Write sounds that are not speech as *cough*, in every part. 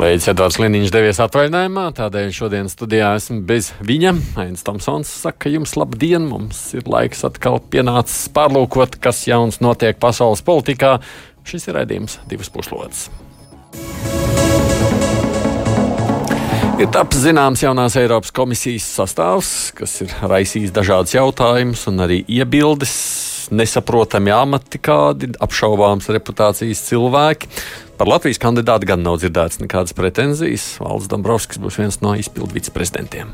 Kolēģis Edvards Liniņš devies atvaļinājumā, tādēļ šodien studijā esmu bez viņa. Ains Tomsons saka, jums labdien, mums ir laiks atkal pienācis pārlūkot, kas jauns notiek pasaules politikā. Šis ir raidījums divas puslodes. Ir taps zināms jaunās Eiropas komisijas sastāvs, kas ir raisījis dažādas jautājumus un arī iebildes. Nesaprotami amati, kādi apšaubāms reputācijas cilvēki. Par Latvijas kandidātu gan nav dzirdēts nekādas pretenzijas. Valds Dombrovskis būs viens no izpildu viceprezidentiem.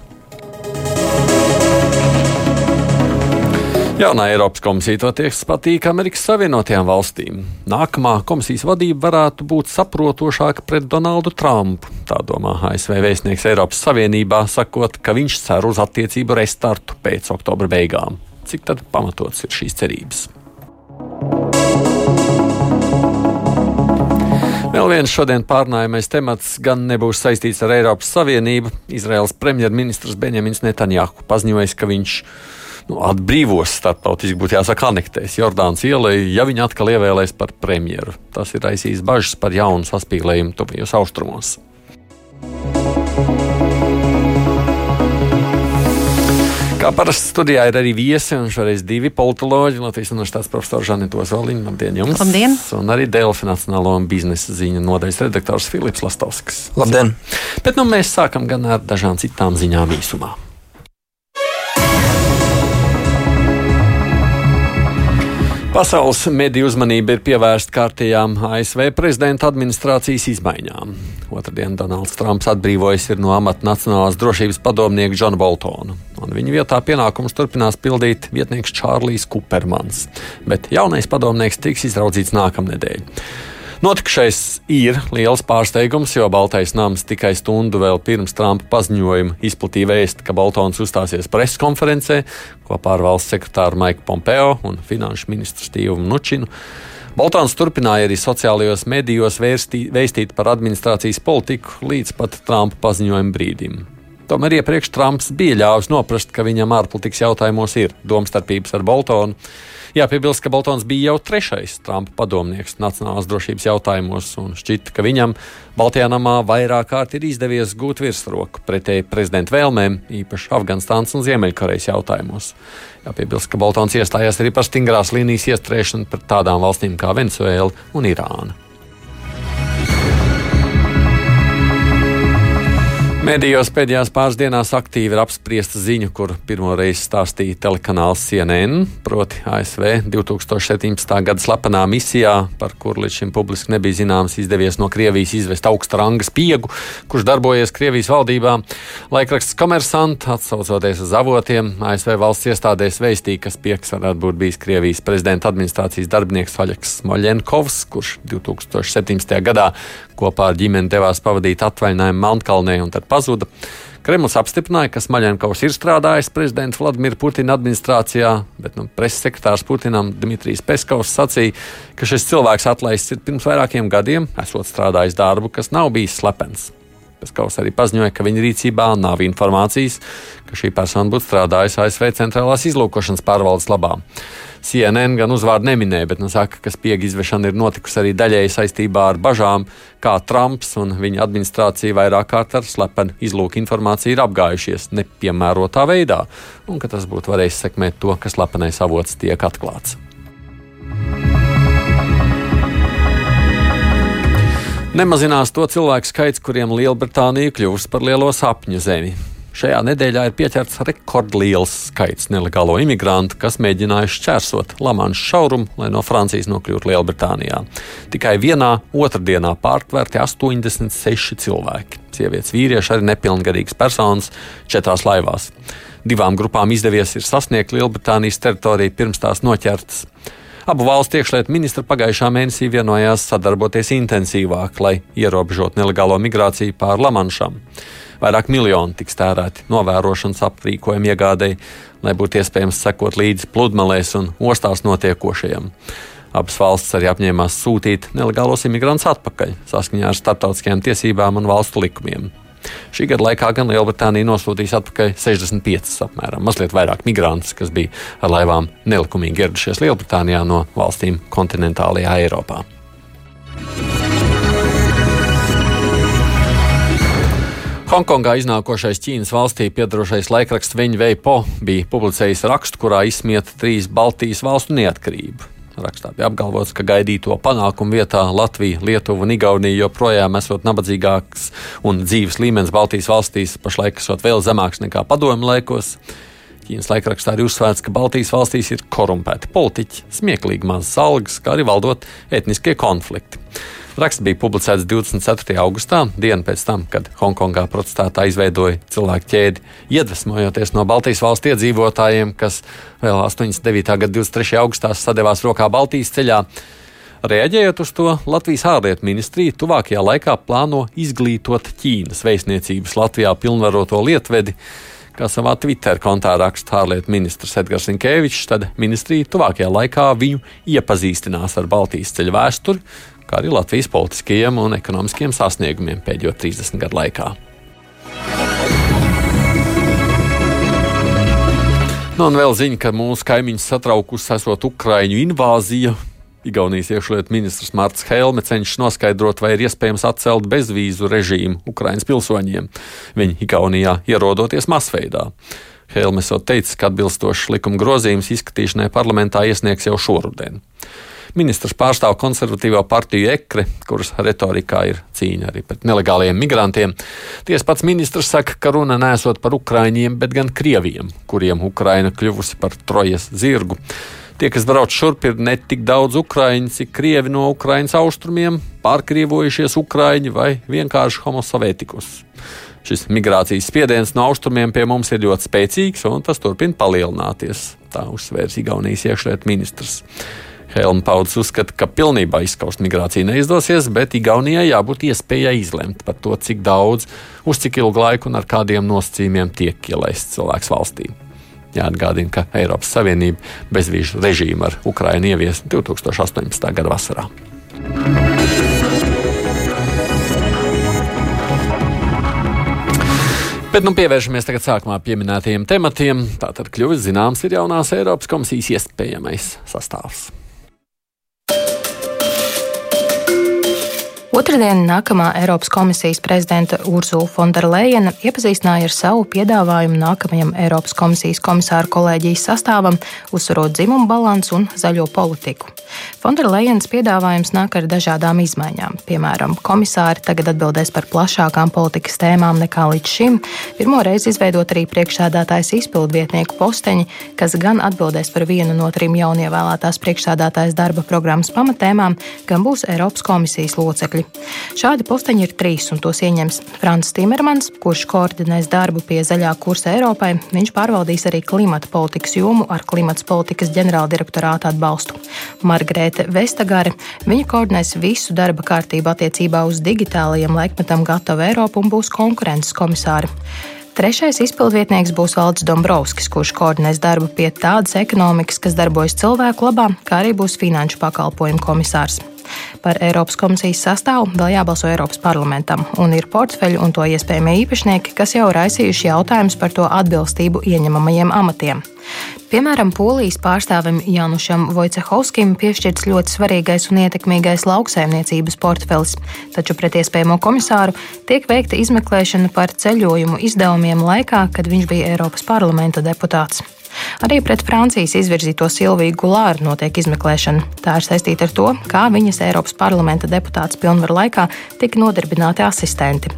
Jaunā Eiropas komisija toties patīk Amerikas Savienotajām valstīm. Nākamā komisijas vadība varētu būt saprotošāka pret Donaldu Trumpu. Tā domā ASV vēstnieks Eiropas Savienībā, sakot, ka viņš cer uz attiecību restartu pēc oktobra beigām. Cik pamatots ir šīs cerības? Vēl viens šodien pārnājamais temats gan nebūs saistīts ar Eiropas Savienību. Izraels premjerministrs Benjamins Netanjahu paziņojis, ka viņš nu, atbrīvos starptautiski, būtu jāsaka, anektēs Jordānas ielai, ja viņi atkal ievēlēs par premjeru. Tas ir raisījis bažas par jaunu saspīlējumu tuvajos austrumos. Kā parasti studijā ir arī viesi, un šoreiz divi politoloģi, Latvijas Universitātes profesors Žanita Ozoliņa. Labdien jums! Labdien! Un arī Delfi Nacionālo un biznesa ziņu nodaļas redaktors Filips Lastovskis. Labdien! Bet nu mēs sākam gan ar dažām citām ziņām īsumā. Pasaules mediju uzmanība ir pievērsta kārtējām ASV prezidenta administrācijas izmaiņām. Otradien Donalds Trumps atbrīvojas no amata Nacionālās drošības padomnieka Džona Boltona. Viņa vietā pienākumus turpinās pildīt vietnieks Čārlijs Kupermans, bet jaunais padomnieks tiks izraudzīts nākamnedēļ. Notikušais ir liels pārsteigums, jo Baltais nams tikai stundu vēl pirms Trumpa paziņojuma izplatīja vēstu, ka Boltons uzstāsies preses konferencē kopā ar valsts sekretāru Maiku Pompeo un finanšu ministru Stīvu Nučinu. Boltons turpināja arī sociālajos medijos vēstīt par administrācijas politiku līdz pat Trumpa paziņojuma brīdim. Tomēr iepriekš Trumps bija ļāvis noprast, ka viņam ārpolitikas jautājumos ir domstarpības ar Boltonu. Jāpiebilst, ka Boltons bija jau trešais Trumpa padomnieks nacionālās drošības jautājumos, un šķita, ka viņam Baltijā namā vairāk kārt ir izdevies gūt virsroku pretēji prezidenta vēlmēm, īpaši Afganistānas un Ziemeļkorejas jautājumos. Jāpiebilst, ka Boltons iestājās arī par stingrās līnijas iestrēšanu pret tādām valstīm kā Venezuela un Irāna. Mēdījos pēdējās pāris dienās aktīvi ir apspriesta ziņa, kur pirmo reizi stāstīja telekanāls CNN, proti ASV 2017. gada slepenā misijā, par kuru līdz šim publiski nebija zināms, izdevies no Krievijas izvest augsta ranga spiegu, kurš darbojies Krievijas valdībā. Laikraksts Komersant, atsaucoties uz avotiem, ASV valsts iestādēs veistīja, ka spiegs varētu būt bijis Krievijas prezidenta administrācijas darbinieks Vaļaks Moļenkovs, kurš 2017. gadā kopā ar ģimeni devās pavadīt atvaļinājumu Melnkalnē un tad pazuda. Kremlis apstiprināja, ka Smaļenkovs ir strādājis prezidenta Vladimira Putina administrācijā, bet nu, preses sekretārs Putinam Dmitrijs Peskovs sacīja, ka šis cilvēks atlaists ir pirms vairākiem gadiem, esot strādājis darbu, kas nav bijis slepens. Peskovs arī paziņoja, ka viņa rīcībā nav informācijas, ka šī persona būtu strādājusi ASV centrālās izlūkošanas pārvaldes labā. CNN gan uzvārdu neminēja, bet nu, saka, ka spiega izvešana ir notikusi arī daļēji saistībā ar bažām, kā Trumps un viņa administrācija vairāk kārt ar slepenu izlūku informāciju ir apgājušies nepiemērotā veidā, un ka tas būtu varējis sekmēt to, ka slepenais avots tiek atklāts. Nemazinās to cilvēku skaits, kuriem Lielbritānija kļūst par lielo sapņu zemi. Šajā nedēļā ir pieķerts rekordliels skaits nelegālo imigrantu, kas mēģinājuši šķērsot Lamanšu šaurumu, lai no Francijas nokļūtu Lielbritānijā. Tikai vienā otrdienā pārtverti 86 cilvēki. Sievietes, vīrieši, arī nepilngadīgas personas četrās laivās. Divām grupām izdevies sasniegt Lielbritānijas teritoriju pirms tās noķertas. Abu valstu iekšlietu ministri pagājušā mēnesī vienojās sadarboties intensīvāk, lai ierobežotu nelegālo migrāciju pāri Lamanšam. Vairāk miljoni tiks tērēti novērošanas aprīkojumu iegādēji. lai būtu iespējams sekot līdzi pludmalēs un ostās notiekošajam. Abas valstis arī apņēmās sūtīt nelegālos imigrantus atpakaļ saskaņā ar starptautiskajām tiesībām un valstu likumiem. Šī gada laikā gan Lielbritānija nosūtīs atpakaļ 65 apmēram, mazliet vairāk migrantus, kas bija ar laivām nelikumīgi ieradušies Lielbritānijā no valstīm kontinentālajā Eiropā. Hongkongā iznākošais Ķīnas valstī piedarošais laikraksts Viņa Veipo bija publicējis rakstu, kurā izsmieta trīs Baltijas valstu neatkarību. Rakstā bija apgalvots, ka gaidīto panākumu vietā Latvija, Lietuva un Igaunija joprojām esot nabadzīgāks un dzīves līmenis Baltijas valstīs pašlaik esot vēl zemāks nekā padomju laikos. Ķīnas laikrakstā arī uzsvērts, ka Baltijas valstīs ir korumpēti politiķi, smieklīgi mazas algas, kā arī valdot etniskie konflikti. Raksts bija publicēts 24. augustā, dienu pēc tam, kad Hongkongā protestētāji izveidoja cilvēku ķēdi, iedvesmojoties no Baltijas valsts iedzīvotājiem, kas vēl 89. gada 23. augustā sadevās rokā Baltijas ceļā. Reaģējot uz to, Latvijas ārlietu ministrija tuvākajā laikā plāno izglītot Ķīnas vēstniecības Latvijā pilnvaroto lietvedi. Kā savā Twitter kontā raksta ārlietu ministrs Edgars Inkevičs, tad ministrija tuvākajā laikā viņu iepazīstinās ar Baltijas ceļu vēsturi, kā arī Latvijas politiskajiem un ekonomiskiem sasniegumiem pēdējo 30 gadu laikā. Nu, un vēl ziņa, ka mūsu kaimiņus satraukusi esot Ukraiņu invāzija. Igaunijas iekšlietu ministrs Mārcis Helme cenšas noskaidrot, vai ir iespējams atcelt bezvīzu režīmu Ukraiņas pilsoņiem. Viņi Igaunijā ierodoties masveidā. Helmes jau teica, ka atbilstošs likuma grozījums izskatīšanai parlamentā iesniegs jau šoruden. Ministrs pārstāv konservatīvo partiju ekri, kuras retorikā ir cīņa arī pret nelegāliem migrantiem. Tiesa pats ministrs saka, ka runa nesot par ukraiņiem, bet gan krieviem, kuriem Ukraina kļuvusi par trojas zirgu. Tie, kas brauc šurp, ir ne tik daudz ukrāņu, cik krievi no Ukraiņas austrumiem, pārkrievojušies ukrāņi vai vienkārši homosavētikus. Šis migrācijas spiediens no austrumiem pie mums ir ļoti spēcīgs, un tas turpina palielināties. Tā uzsvērs Igaunijas iekšlietu ministrs. Helma Pauds uzskata, ka pilnībā izskaust migrāciju neizdosies, bet Igaunijai jābūt iespējai izlemt par to, cik daudz, uz cik ilgu laiku un ar kādiem nosacījumiem tiek ielaists cilvēks valstī. Jāatgādina, ka Eiropas Savienība bezvīžu režīmu ar Ukrainu ievies 2018. gada vasarā. Bet nu, pievēršamies tagad sākumā pieminētajiem tematiem. Tātad kļuvis zināms ir jaunās Eiropas komisijas iespējamais sastāvs. Otradien nākamā Eiropas komisijas prezidenta Urzula Fonderleina iepazīstināja ar savu piedāvājumu nākamajam Eiropas komisijas komisāru kolēģijas sastāvam, uzsverot dzimumu balansu un zaļo politiku. Fonderleinas piedāvājums nāk ar dažādām izmaiņām. Piemēram, komisāri tagad atbildēs par plašākām politikas tēmām nekā līdz šim. Pirmo reizi izveidot arī priekšsēdētājs izpildvietnieku posteņi, kas gan atbildēs par vienu no trim jaunievēlētās priekšsēdētājas darba programmas pamatēmām, gan būs Eiropas komisijas locekļi. Šādi posteņi ir trīs, un tos ieņems Frants Timermans, kurš koordinēs darbu pie zaļā kursa Eiropai. Viņš pārvaldīs arī klimata politikas jomu ar klimata politikas ģenerāldirektorāta atbalstu. Margarete Vestagare, viņa koordinēs visu darba kārtību attiecībā uz digitālajiem laikmetam gatavu Eiropu un būs konkurences komisāri. Trešais izpildvietnieks būs Valdis Dombrovskis, kurš koordinēs darbu pie tādas ekonomikas, kas darbojas cilvēku labā, kā arī būs finanšu pakalpojumu komisārs. Par Eiropas komisijas sastāvu vēl jābalso Eiropas parlamentam, un ir portfeļu un to iespējamie īpašnieki, kas jau raisījuši jautājumus par to atbilstību ieņemamajiem amatiem. Piemēram, polijas pārstāvim Janušam Vojcehovskim piešķirts ļoti svarīgais un ietekmīgais lauksaimniecības portfelis, taču pret iespējamo komisāru tiek veikta izmeklēšana par ceļojumu izdevumiem laikā, kad viņš bija Eiropas parlamenta deputāts. Arī pret Francijas izvirzīto Silviju Gulāru notiek izmeklēšana. Tā ir saistīta ar to, kā viņas Eiropas parlamenta deputāts pilnvaru laikā tika nodarbināti asistenti.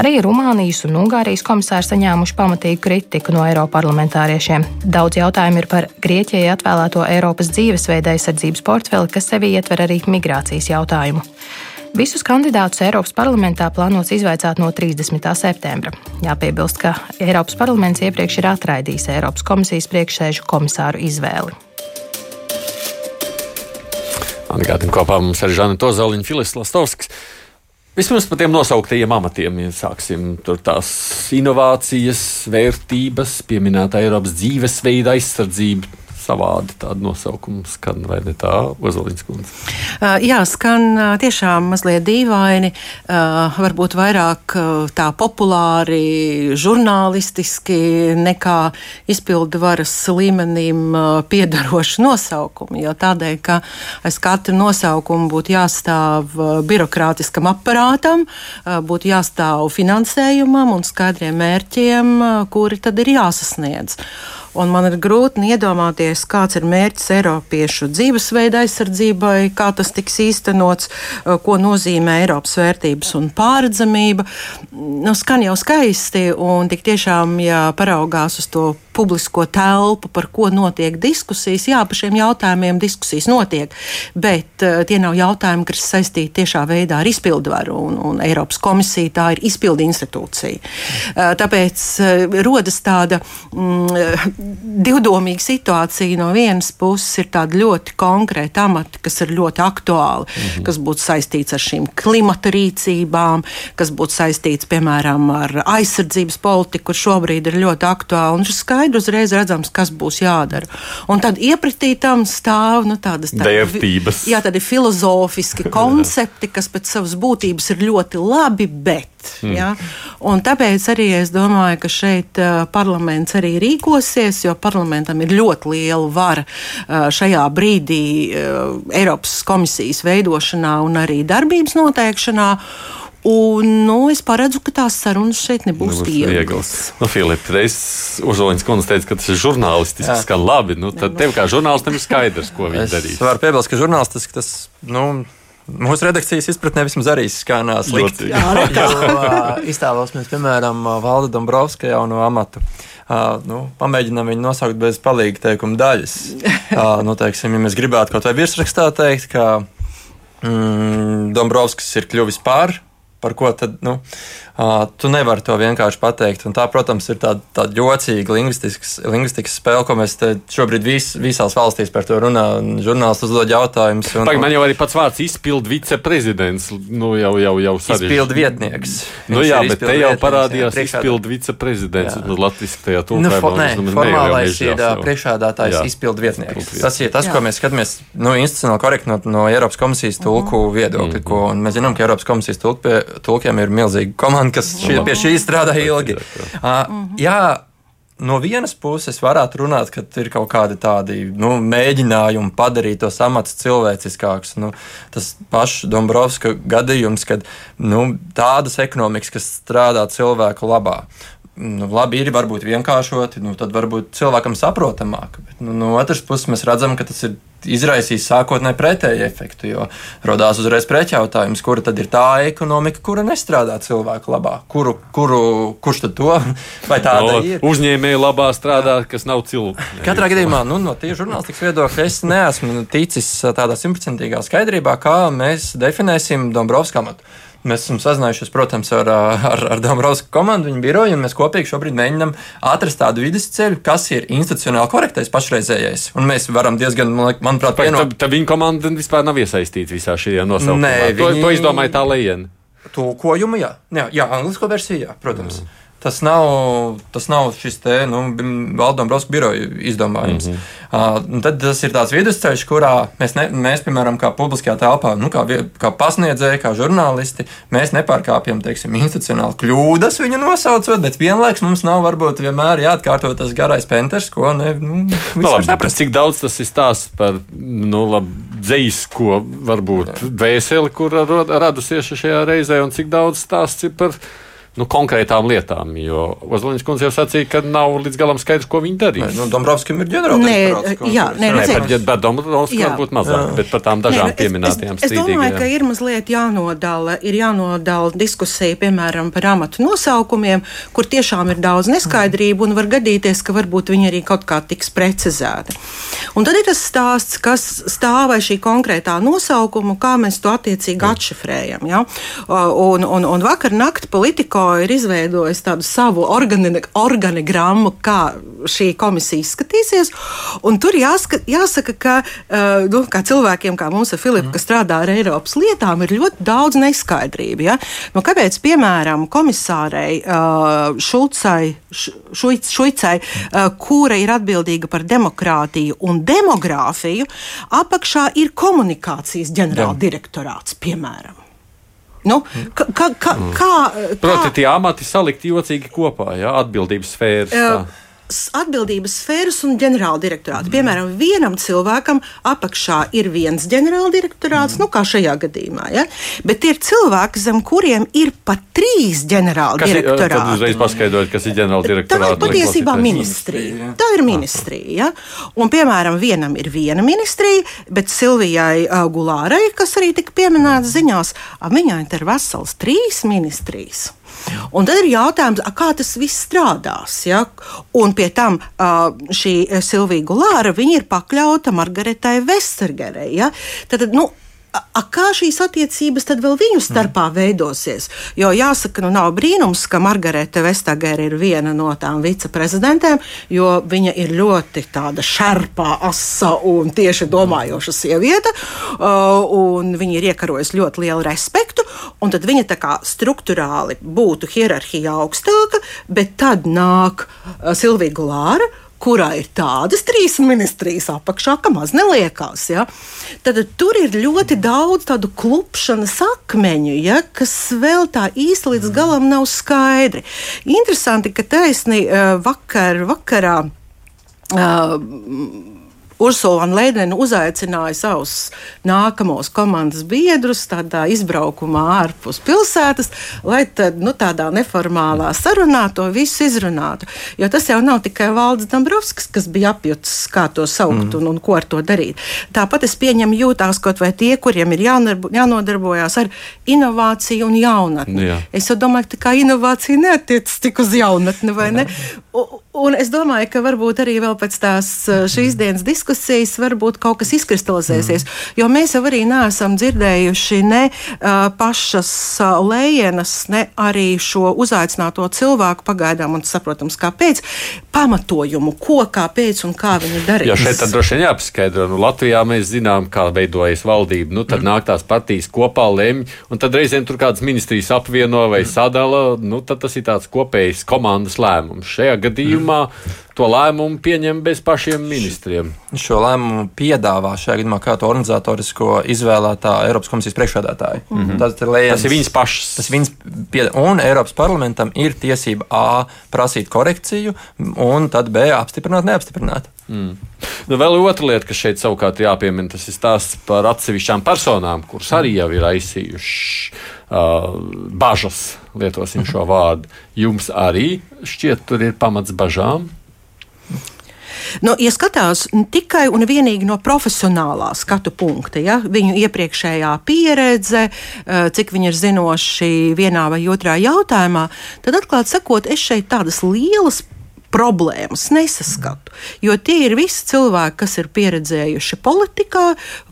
Arī Rumānijas un Ungārijas komisāri saņēmuši pamatīgu kritiku no Eiroparlamentāriešiem. Daudz jautājumu ir par Grieķijai atvēlēto Eiropas dzīvesveida aizsardzības portfeli, kas sevi ietver arī migrācijas jautājumu. Visus kandidātus Eiropas parlamentā plānots izvaicāt no 30. septembra. Jāpiebilst, ka Eiropas parlaments iepriekš ir atraidījis Eiropas komisijas priekšsēžu komisāru izvēli. Atgādājot, kopā mums ir Žana Tozoliņa, Filis Lastovskis. Vismaz par tiem nosauktajiem amatiem, ja sāksim tur tās inovācijas, vērtības, pieminēta Eiropas dzīvesveida aizsardzība savādi tādu nosaukumu skan, vai ne tā, Ozoliņas kundze? Uh, jā, skan uh, tiešām mazliet dīvaini, uh, varbūt vairāk tā populāri, žurnālistiski nekā izpildu varas līmenim piedaroši nosaukumi. Jo tādēļ, ka aiz katra nosaukuma būtu jāstāv birokrātiskam aparātam, būtu jāstāv finansējumam un skaidriem mērķiem, kuri tad ir jāsasniedz. Un man ir grūti iedomāties, kāds ir mērķis Eiropiešu dzīvesveida aizsardzībai, kā tas tiks īstenots, eh, ko nozīmē Eiropas vērtības un pārredzamība. Nu, skan jau skaisti, un tik tiešām, ja paraugās uz to publisko telpu, par ko notiek diskusijas. Jā, par šiem jautājumiem diskusijas notiek, bet uh, tie nav jautājumi, kas saistīti tiešā veidā ar izpildvaru, un, un Eiropas komisija tā ir izpildu institūcija. Uh, tāpēc uh, rodas tāda mm, divdomīga situācija. No vienas puses ir tāda ļoti konkrēta amata, kas ir ļoti aktuāli, mm -hmm. kas būtu saistīts ar šīm klimata rīcībām, kas būtu saistīts, piemēram, ar aizsardzības politiku, kur šobrīd ir ļoti aktuāli. Skaidri uzreiz redzams, kas būs jādara. Un tad iepratī tam stāv nu, tādas tā, vērtības. Jā, tādi filozofiski *laughs* koncepti, kas pēc savas būtības ir ļoti labi, bet. Mm. Ja? Un tāpēc arī es domāju, ka šeit parlaments arī rīkosies, jo parlamentam ir ļoti liela vara šajā brīdī Eiropas komisijas veidošanā un arī darbības noteikšanā. Un, nu, es paredzu, ka tās sarunas šeit nebūs vieglas. Nu, Filipa, reiz Uzoliņš kundze teica, ka tas ir žurnālistiski, kā labi. Nu, tad tev kā žurnālistam ir skaidrs, ko viņi darīs. Es varu piebilst, ka žurnālistiski tas, nu, Mūsu redakcijas izpratnē vismaz arī skanā slikti. Jā, jo uh, iztēlosimies, piemēram, Valda Dombrovska jauno amatu. Uh, nu, pamēģinām viņu nosaukt bez palīga teikuma daļas. Uh, nu, teiksim, ja mēs gribētu kaut vai virsrakstā teikt, ka mm, Dombrovskis ir kļuvis par par ko tad nu, uh, tu nevari to vienkārši pateikt. Un tā, protams, ir tāda, tāda jocīga lingvistikas spēle, ko mēs šobrīd vis, visās valstīs par to runājam. Žurnālisti uzdod jautājumus. Un, Pag, man jau arī pats vārds izpildu viceprezidents. Nu, jau, jau, jau izpildu vietnieks. Nu, jā, bet te jau parādījās izpildu viceprezidents. Nu, Latvijas tajā tūkā. Nu, fo, nē, formālais ir priekšādātājs izpildu vietnieks. Tas ir tas, jā. ko mēs skatāmies nu, institucionāli korekti no, no Eiropas komisijas tulku mhm. viedokļa. Mm -hmm. Ko, mēs zinām, ka Eiropas komisijas tulku pie tulkiem ir milzīga komanda, kas šie, pie šī strādā ilgi. Uh, jā, no vienas puses varētu runāt, ka ir kaut kādi tādi nu, mēģinājumi padarīt tos amatus cilvēciskākus. Nu, tas pašs Dombrovska gadījums, kad nu, tādas ekonomikas, kas strādā cilvēku labā. Nu, labi, ir varbūt vienkāršoti, nu, tad varbūt cilvēkam saprotamāk. Bet, nu, no otras puses, mēs redzam, ka tas ir izraisīs sākotnēji pretēju efektu, jo radās uzreiz pretjautājums, kura tad ir tā ekonomika, kura nestrādā cilvēku labā. Kuru, kuru, kurš tad to *laughs* vai tāda no, ir? Uzņēmēji labā strādā, kas nav cilvēki. Katrā gadījumā, nu, no tīra žurnālistikas viedokļa, es neesmu ticis tādā simtprocentīgā skaidrībā, kā mēs definēsim Dombrovskā amatu. Mēs esam sazinājušies, protams, ar, ar, ar Dombrovska komandu, viņa biroju, un mēs kopīgi šobrīd mēģinām atrast tādu vidusceļu, kas ir institucionāli korektais pašreizējais. Un mēs varam diezgan, manuprāt, vienot. Tad viņa komanda vispār nav iesaistīta visā šajā nosaukumā. Nē, viņi... to, to izdomāja tā lējiena. Tulkojumu, jā, jā, jā anglisko versiju, jā, protams. Mm. Tas nav, tas nav šis te nu, Valdona Broska biroja izdomājums. Mm -hmm. uh, tad tas ir tāds vidusceļš, kurā mēs, ne, mēs piemēram, kā publiskajā telpā, nu, kā, kā pasniedzēji, kā žurnālisti, mēs nepārkāpjam teiksim, institucionāli kļūdas viņu nosaucot, bet vienlaikus mums nav varbūt vienmēr jāatkārto tas garais penters, ko ne, nu, no, labi, saprast. Cik daudz tas ir stāsts par nu, labi, dzējisko, varbūt, dvēseli, kur radusies šajā reizē, un cik daudz stāsts ir par nu, konkrētām lietām. Jo Ozoliņš kundze jau sacīja, ka nav līdz galam skaidrs, ko viņi darīs. Nu, Dombrovskim ir ģenerāldirektors. Jā, nē, nē, par, par Dombrovskim varbūt mazāk, jā. bet par tām dažām nē, pieminētajām strīdīgajām. Es domāju, ka ir mazliet jānodala, ir jānodala diskusija, piemēram, par amatu nosaukumiem, kur tiešām ir daudz neskaidrību un var gadīties, ka varbūt viņi arī kaut kā tiks precizēti. Un tad ir tas stāsts, kas stāv aiz šī konkrētā nosaukuma, kā mēs to attiecīgi atšifrējam. Ja? Un, un, un vakar nakti politikā UNESCO ir izveidojis tādu savu organi organigrammu, kā šī komisija izskatīsies. Tur jāska, jāsaka, ka uh, nu, kā cilvēkiem, kā mums ar Filipu, kas strādā ar Eiropas lietām, ir ļoti daudz neskaidrību. Ja? Nu, kāpēc, piemēram, komisārei uh, Šulcai, Šuicai, uh, kura ir atbildīga par demokrātiju un demogrāfiju, apakšā ir komunikācijas ģenerāldirektorāts, piemēram. Nu, ka, ka, ka, kā, Proti, tie amati salikt jocīgi kopā, jā, atbildības sfēras. Tā atbildības sfēras un ģenerāldirektorāti. Mm. Piemēram, vienam cilvēkam apakšā ir viens ģenerāldirektorāts, mm. nu kā šajā gadījumā, ja? bet ir cilvēki, zem kuriem ir pat trīs ģenerāldirektorāti. Tad uzreiz paskaidrot, kas ir ģenerāldirektorāti. Tā ir patiesībā ministrija. Tā ir ministrija. Ja? Un, piemēram, vienam ir viena ministrija, bet Silvijai Gulārai, kas arī tika pieminēta ziņās, viņai ir vesels trīs ministrijas. Un tad ir jautājums, kā tas viss strādās. Ja? Un pie tam šī Silvija Gulāra ir pakļauta Margaretai Vestergerei. Ja? Tad, nu, A, kā šīs attiecības tad vēl viņu starpā mm. veidosies? Jo jāsaka, nu nav brīnums, ka Margarita Vestagere ir viena no tām viceprezidentēm, jo viņa ir ļoti tāda šarpā, asa un tieši domājoša sieviete, uh, un viņa ir iekarojusi ļoti lielu respektu, un tad viņa tā kā struktūrāli būtu hierarhija augstāka, bet tad nāk uh, Silvija Gulāra, kurā ir tādas trīs ministrijas apakšā, ka maz neliekās. Ja? Tad tur ir ļoti daudz tādu klupšanas akmeņu, ja, kas vēl tā īsti līdz galam nav skaidri. Interesanti, ka taisni eh, vakar, vakarā. Uh, Ursula Leidena uzaicināja savus nākamos komandas biedrus tādā izbraukumā ārpus pilsētas, lai tad, nu, tādā neformālā sarunā to visu izrunātu. Jo tas jau nav tikai Valdis Dombrovskis, kas bija apjutis, kā to saukt mm. un, un ko ar to darīt. Tāpat es pieņemu jūtās kaut vai tie, kuriem ir jānodarbojas ar inovāciju un jaunatni. Jā. Es domāju, ka inovācija neatiecas tik uz jaunatni, vai ne? Un, un es domāju, ka varbūt arī vēl pēc tās šīs dienas diskusijas varbūt kaut kas izkristalizēsies. Mm. Jo mēs jau arī neesam dzirdējuši ne uh, pašas uh, lējenas, ne arī šo uzaicināto cilvēku pagaidām, un saprotams, kāpēc, pamatojumu, ko, kāpēc un kā viņi darīja. Jo šeit tad droši vien jāpaskaidro. Nu, Latvijā mēs zinām, kā veidojas valdība. Nu, tad mm. nāk tās partijas kopā, lemj, un tad reizēm tur kādas ministrijas apvieno vai sadala. Nu, tad tas ir tāds kopējs komandas lēmums. Šajā gadījumā mm to lēmumu pieņem bez pašiem ministriem. Šo lēmumu piedāvā šajā gadījumā kā to organizatorisko izvēlētā Eiropas komisijas priekšādātāja. Mm -hmm. tas, lēns, tas ir viņas pašas. Tas viņas pied... Un Eiropas parlamentam ir tiesība A prasīt korekciju, un tad B apstiprināt, neapstiprināt. Mm. Nu, vēl otra lieta, kas šeit savukārt jāpiemina, tas ir stāsts par atsevišķām personām, kuras arī jau ir aizsījušas bažas, lietosim šo vārdu. Jums arī šķiet, tur ir pamats bažām. Nu, ja skatās tikai un vienīgi no profesionālā skatu punkta, ja, viņu iepriekšējā pieredze, eh, cik viņi ir zinoši vienā vai otrā jautājumā, tad atklāti sakot, es šeit tādas lielas problēmas nesaskatu. Jo tie ir visi cilvēki, kas ir pieredzējuši politikā,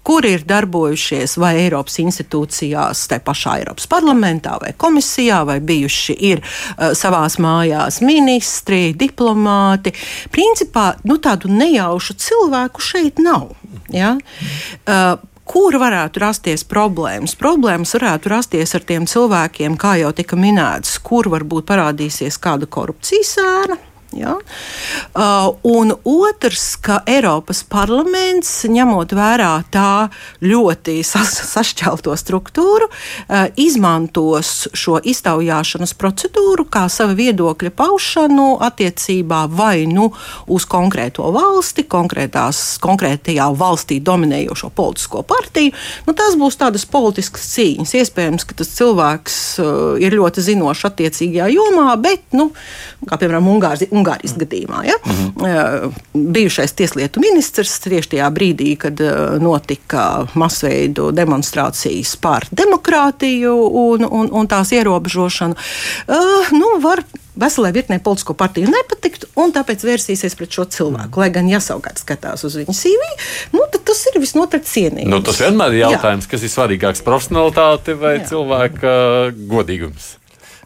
kuri ir darbojušies vai Eiropas institūcijās, tā pašā Eiropas parlamentā vai komisijā, vai bijuši ir uh, savās mājās ministri, diplomāti. Principā nu, tādu nejaušu cilvēku šeit nav. Ja? Uh, kur varētu rasties problēmas. Problēmas varētu rasties ar tiem cilvēkiem, kā jau tika minēts, kur varbūt parādīsies kāda korupcijas ēna. Ja? Uh, un otrs, ka Eiropas parlaments, ņemot vērā tā ļoti sas sašķelto struktūru, uh, izmantos šo iztaujāšanas procedūru kā sava viedokļa paušanu attiecībā vai nu uz konkrēto valsti, konkrētajā valstī dominējošo politisko partiju. Nu, tas būs tādas politiskas cīņas. Iespējams, ka tas cilvēks uh, ir ļoti zinošs attiecīgajā jomā, bet, nu, kā piemēram, Ungārs. Ungārijas gadījumā. Ja? Mm -hmm. Bijušais tieslietu ministrs tieši tajā brīdī, kad notika masveidu demonstrācijas par demokrātiju un, un, un tās ierobežošanu, nu, var veselai virknei politisko partiju nepatikt, un tāpēc vērsīsies pret šo cilvēku. Lai gan, ja savukārt skatās uz viņu CV, nu, tad tas ir visnotaļ cienījams. Nu, tas vienmēr ir jautājums, Jā. kas ir svarīgāks - profesionālitāte vai Jā. cilvēka godīgums.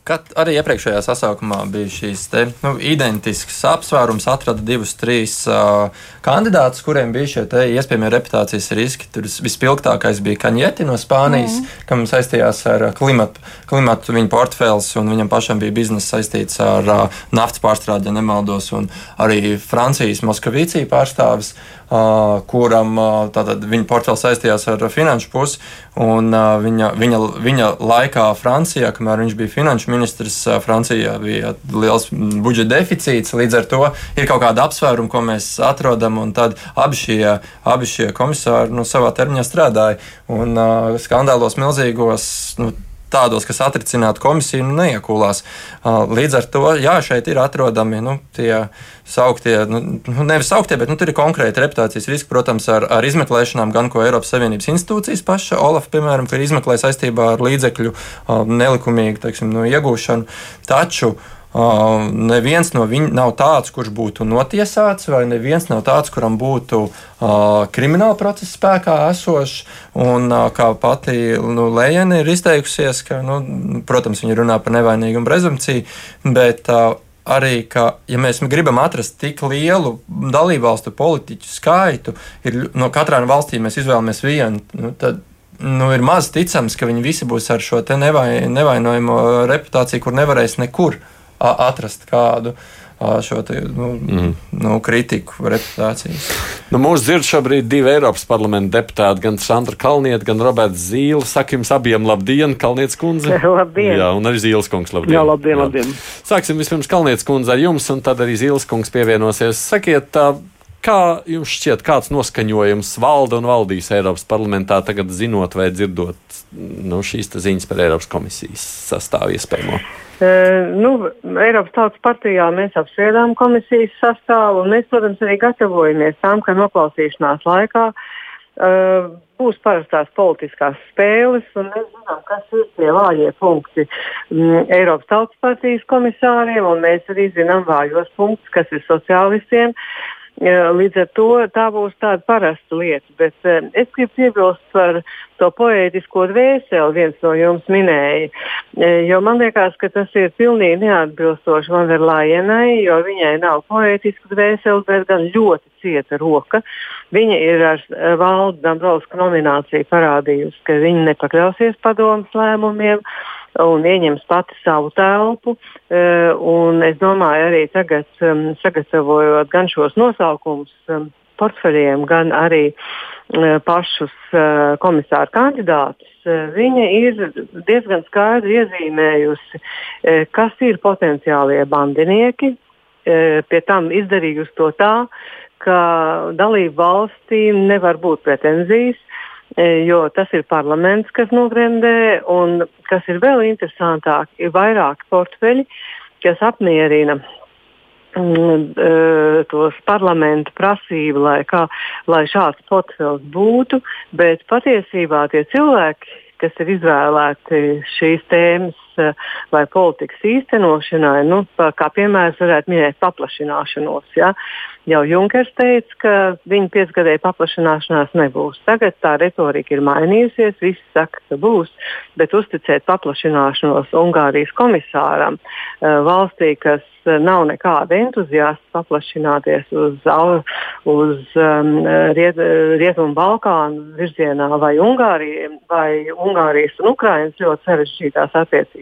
Kad arī iepriekšējā sasaukumā bija šīs te, nu, identiskas apsvērums, atrada divus, trīs uh, kandidātus, kuriem bija šie iespējamie reputācijas riski. Tur vispilgtākais bija Kaņeti no Spānijas, mm. kam saistījās ar klimatu, klimatu viņa portfēlis, un viņam pašam bija biznesa saistīts ar uh, naftas pārstrādi, ja nemaldos, un arī Francijas Moskavīcija pārstāvis. Uh, kuram tātad, viņa portfels saistījās ar finanšu pusi. Un, viņa, viņa, viņa laikā Francijā, kamēr viņš bija finanšu ministrs, Francijā bija liels budžeta deficīts. Līdz ar to ir kaut kāda apsvēruma, ko mēs atrodam. Tad abi šie, abi šie komisāri nu, savā termiņā strādāja. Un skandālos milzīgos. Nu, tādos, kas atricinātu komisiju, nu, neiekulās. Līdz ar to, jā, šeit ir atrodami nu, tie sauktie, nu, nu, nevis sauktie, bet nu, tur ir konkrēti reputācijas riski, protams, ar, ar izmeklēšanām, gan ko Eiropas Savienības institūcijas paša, Olaf, piemēram, ir izmeklē saistībā ar līdzekļu nelikumīgu teiksim, nu, iegūšanu. Taču Uh, neviens no viņiem nav tāds, kurš būtu notiesāts, vai neviens nav tāds, kuram būtu uh, krimināla procesa spēkā esošs. Un, uh, kā pati nu, Lējana ir izteikusies, ka, nu, protams, viņa runā par nevainīgumu prezumciju, bet uh, arī, ka, ja mēs gribam atrast tik lielu dalībvalstu politiķu skaitu, ir no katrām valstīm mēs izvēlamies vienu, nu, tad nu, ir maz ticams, ka viņi visi būs ar šo nevai, nevainojamo reputāciju, kur nevarēs nekur atrast kādu šo te, nu, mm. nu, kritiku reputācijas. Nu, mūsu dzird šobrīd divi Eiropas parlamenta deputāti, gan Sandra Kalniete, gan Roberts Zīle. Saka jums abiem labdien, Kalnietes kundze. *laughs* labdien. Jā, un arī Zīles kungs labdien. Jā, labdien, Jā. labdien. Sāksim vispirms Kalnietes kundze ar jums, un tad arī Zīles kungs pievienosies. Sakiet, kā jums šķiet, kāds noskaņojums valda un valdīs Eiropas parlamentā tagad zinot vai dzirdot nu, šīs ziņas par Eiropas komisijas sastāvu iespējamo? Nu, Eiropas Tautas partijā mēs apspriedām komisijas sastāvu, un mēs, protams, arī gatavojamies tam, ka noklausīšanās laikā uh, būs parastās politiskās spēles, un mēs zinām, kas ir tie vājie punkti mm, Eiropas Tautas partijas komisāriem, un mēs arī zinām vājos punktus, kas ir sociālistiem. Līdz ar to tā būs tāda parasta lieta. Bet uh, es gribu piebilst par to poētisko dvēseli, viens no jums minēja. Uh, jo man liekas, ka tas ir pilnīgi neatbilstoši Vanderlajenai, jo viņai nav poētiska dvēsele, bet gan ļoti cieta roka. Viņa ir ar valdu Dabrovska nomināciju parādījusi, ka viņa nepakļausies padomus lēmumiem un ieņems pati savu telpu. Uh, es domāju, arī tagad, um, sagatavojot gan šos nosaukumus um, portfeļiem, gan arī uh, pašus uh, komisāru kandidātus, viņa ir diezgan skaidri iezīmējusi, kas ir potenciālie bandinieki. Pie tam izdarījusi to tā, ka dalību valstīm nevar būt pretenzijas, E, jo tas ir parlaments, kas nogremdē, un kas ir vēl interesantāk, ir vairāki portfeļi, kas apmierina mm, e, tos parlamentu prasību, lai, kā, lai šāds portfels būtu, bet patiesībā tie cilvēki, kas ir izvēlēti šīs tēmas e, vai politikas īstenošanai, nu, kā piemērs varētu minēt paplašināšanos. Ja? Jau Junkers teica, ka viņa piecgadēja paplašināšanās nebūs. Tagad tā retorika ir mainījusies, visi saka, ka būs, bet uzticēt paplašināšanos Ungārijas komisāram eh, valstī, kas eh, nav nekāda entuziasta paplašināties uz, uz um, riet, Rietumu Balkānu virzienā vai, Ungārija, vai Ungārijas un Ukrainas ļoti sarežģītās attiecības.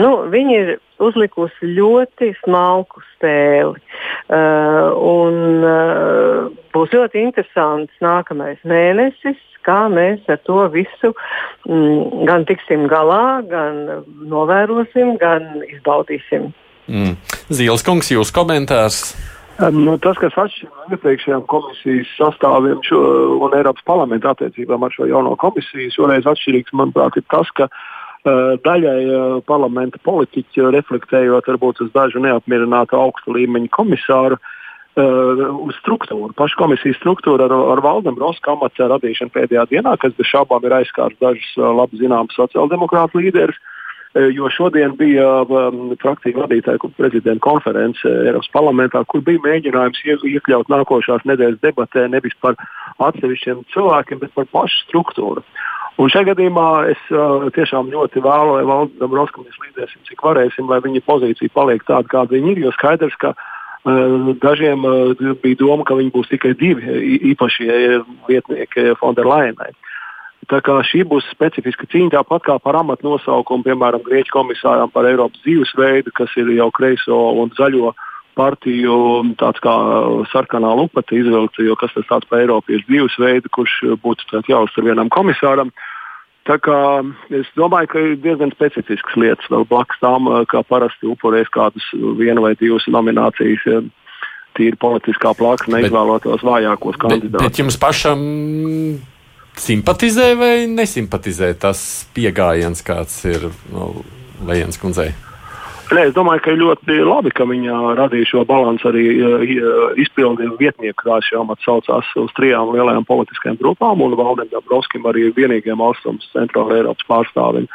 Nu, viņi ir uzlikusi ļoti smalku spēli. Uh, un, uh, būs ļoti interesants nākamais mēnesis, kā mēs ar to visu mm, gan tiksim galā, gan novērosim, gan izbaudīsim. Mm. Zīles kungs, jūsu komentārs? Um, nu, tas, kas atšķiras no iepriekšējām komisijas sastāviem šo, un Eiropas parlamenta attiecībām ar šo jauno komisiju, šoreiz atšķirīgs, manuprāt, ir tas, ka uh, daļai eh, parlamenta politiķi, reflektējot varbūt uz dažu neapmierinātu augstu līmeņu komisāru, uh, uz struktūru, pašu komisijas struktūru ar, ar Valdem Roska amata radīšanu pēdējā dienā, kas bez šaubām ir aizskārs dažus uh, labi zināmus sociāldemokrātu līderus. Uh, jo šodien bija um, frakciju vadītāja prezidenta konference Eiropas parlamentā, kur bija mēģinājums iekļaut nākošās nedēļas debatē nevis par atsevišķiem cilvēkiem, bet par pašu struktūru. Un šajā gadījumā es uh, tiešām ļoti vēlu, lai Valdis Dabrovskis mēs līdzēsim, cik varēsim, lai viņa pozīcija paliek tāda, kāda viņa ir. Jo skaidrs, ka uh, dažiem uh, bija doma, ka viņi būs tikai divi īpašie vietnieki Fonderlainai. Tā kā šī būs specifiska cīņa, tāpat kā par amatu nosaukumu, piemēram, Grieķu komisāram par Eiropas dzīvesveidu, kas ir jau kreiso un zaļo partiju tāds kā sarkanā lupata izvilkta, jo kas tas tāds par Eiropiešu dzīvesveidu, kurš būtu jāuztur vienam komisāram. Tā kā es domāju, ka ir diezgan specifisks lietas vēl blakus tam, kā parasti upurēs kādas viena vai divas nominācijas. Tīri politiskā plakā neizvēlotos vājākos kandidātus. Bet, bet jums pašam simpatizē vai nesimpatizē tas pieejams, kāds ir no, Lējens kundzei? Nē, es domāju, ka ir ļoti labi, ka viņa radīja šo balansu arī izpildīja vietnieku, kā šī amata saucās, uz trijām lielajām politiskajām grupām, un Valdem Dabrovskim arī ir vienīgajam austrums centrāla Eiropas pārstāvim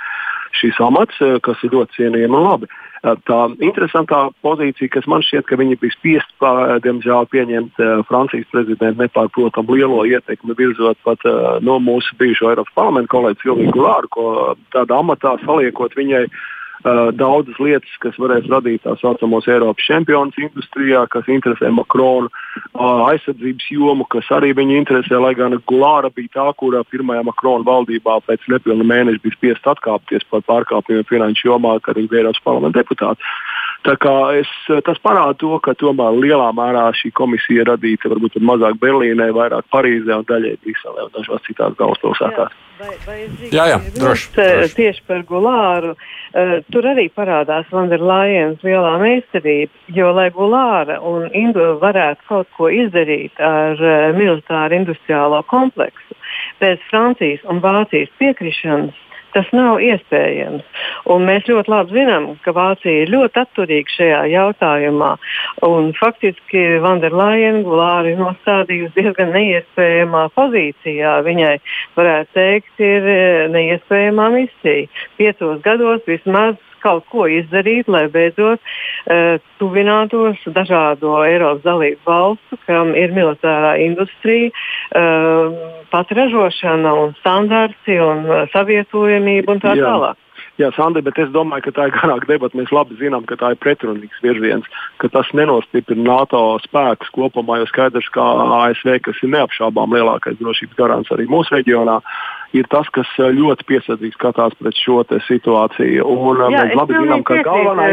šīs amats, kas ir ļoti cienījami un labi. Tā interesantā pozīcija, kas man šķiet, ka viņi bija spiest, diemžēl, pieņemt Francijas prezidentu nepārprotamu lielo ietekmi, virzot pat no mūsu bijušo Eiropas parlamentu kolēģi Silviju Gulāru, ko tādā amatā saliekot viņai Uh, daudzas lietas, kas varēs radīt tā saucamos Eiropas čempionus industrijā, kas interesē Makronu, uh, aizsardzības jomu, kas arī viņu interesē, lai gan Gulāra bija tā, kura pirmajā Makrona valdībā pēc nepilna mēneša bija spiest atkāpties par pārkāpumiem finanšu jomā, kad viņa bija Eiropas parlamenta deputāts. Es, tas parāda to, ka tomēr lielā mērā šī komisija radīta varbūt mazāk Berlīnē, vairāk Parīzē un daļai Briselē un dažās citās galvaspilsētās. Vai, vai jā, jā, droši, droši. Tieši par Gulāru. Uh, tur arī parādās Vanderlajens lielā meistarība, jo, lai Gulāra un Indu varētu kaut ko izdarīt ar uh, militāru industriālo kompleksu, pēc Francijas un Vācijas piekrišanas Tas nav iespējams. Un mēs ļoti labi zinām, ka Vācija ir ļoti atturīga šajā jautājumā. Un faktiski Vanderlaina Gulāri nostādījusi diezgan neiespējamā pozīcijā. Viņai, varētu teikt, ir eh, neiespējamā misija. Piecos gados vismaz kaut ko izdarīt, lai beidzot uh, tuvinātos dažādo Eiropas dalību valstu, kam ir militārā industrija, uh, pat ražošana un standarti un uh, savietojamība un tā Jā. tālāk. Jā, Sandra, bet es domāju, ka tā ir garāka debata. Mēs labi zinām, ka tā ir pretrunīgs virziens, ka tas nenostiprina NATO spēkus kopumā, jo skaidrs, ka ASV, kas ir neapšaubām lielākais drošības garants arī mūsu reģionā, ir tas, kas ļoti piesardzīgi skatās pret šo situāciju. Un, Jā, mēs labi zinām, ka galvenā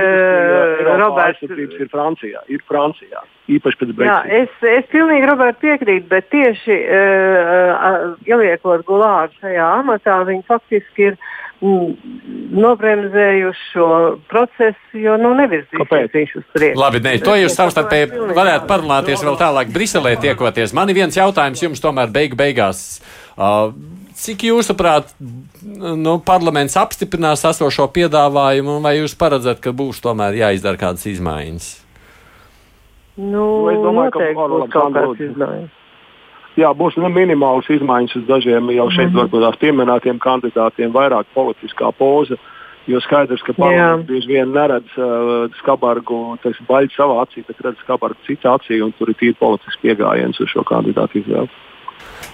aizsardzības ir Francijā. Ir Francijā. Īpaši pēc Brexit. Jā, es, es pilnīgi Roberts piekrītu, bet tieši uh, ieliekot Gulāru šajā amatā, viņi faktiski ir uh, nobremzējuši šo procesu, jo nu, nevirzīsies viņš uz priekšu. Labi, nē, to jūs savstarpēji varētu parunāties vēl tālāk Briselē tiekoties. Man ir viens jautājums jums tomēr beigu beigās. Uh, Cik jūsuprāt, nu, parlaments apstiprinās esošo piedāvājumu, vai jūs paredzat, ka būs tomēr jāizdara kādas izmaiņas? Nu, nu, es domāju, ka būs kaut kādas izmaiņas. Jā, būs nu, minimāls izmaiņas uz dažiem jau šeit mm -hmm. varbūt pieminētiem kandidātiem, vairāk politiskā poza. Jo skaidrs, ka parlaments bieži vien neredz uh, skabargu baļķi savā acī, bet redz skabargu citā acī, un tur ir tīri politisks pieejams uz šo kandidātu izvēli.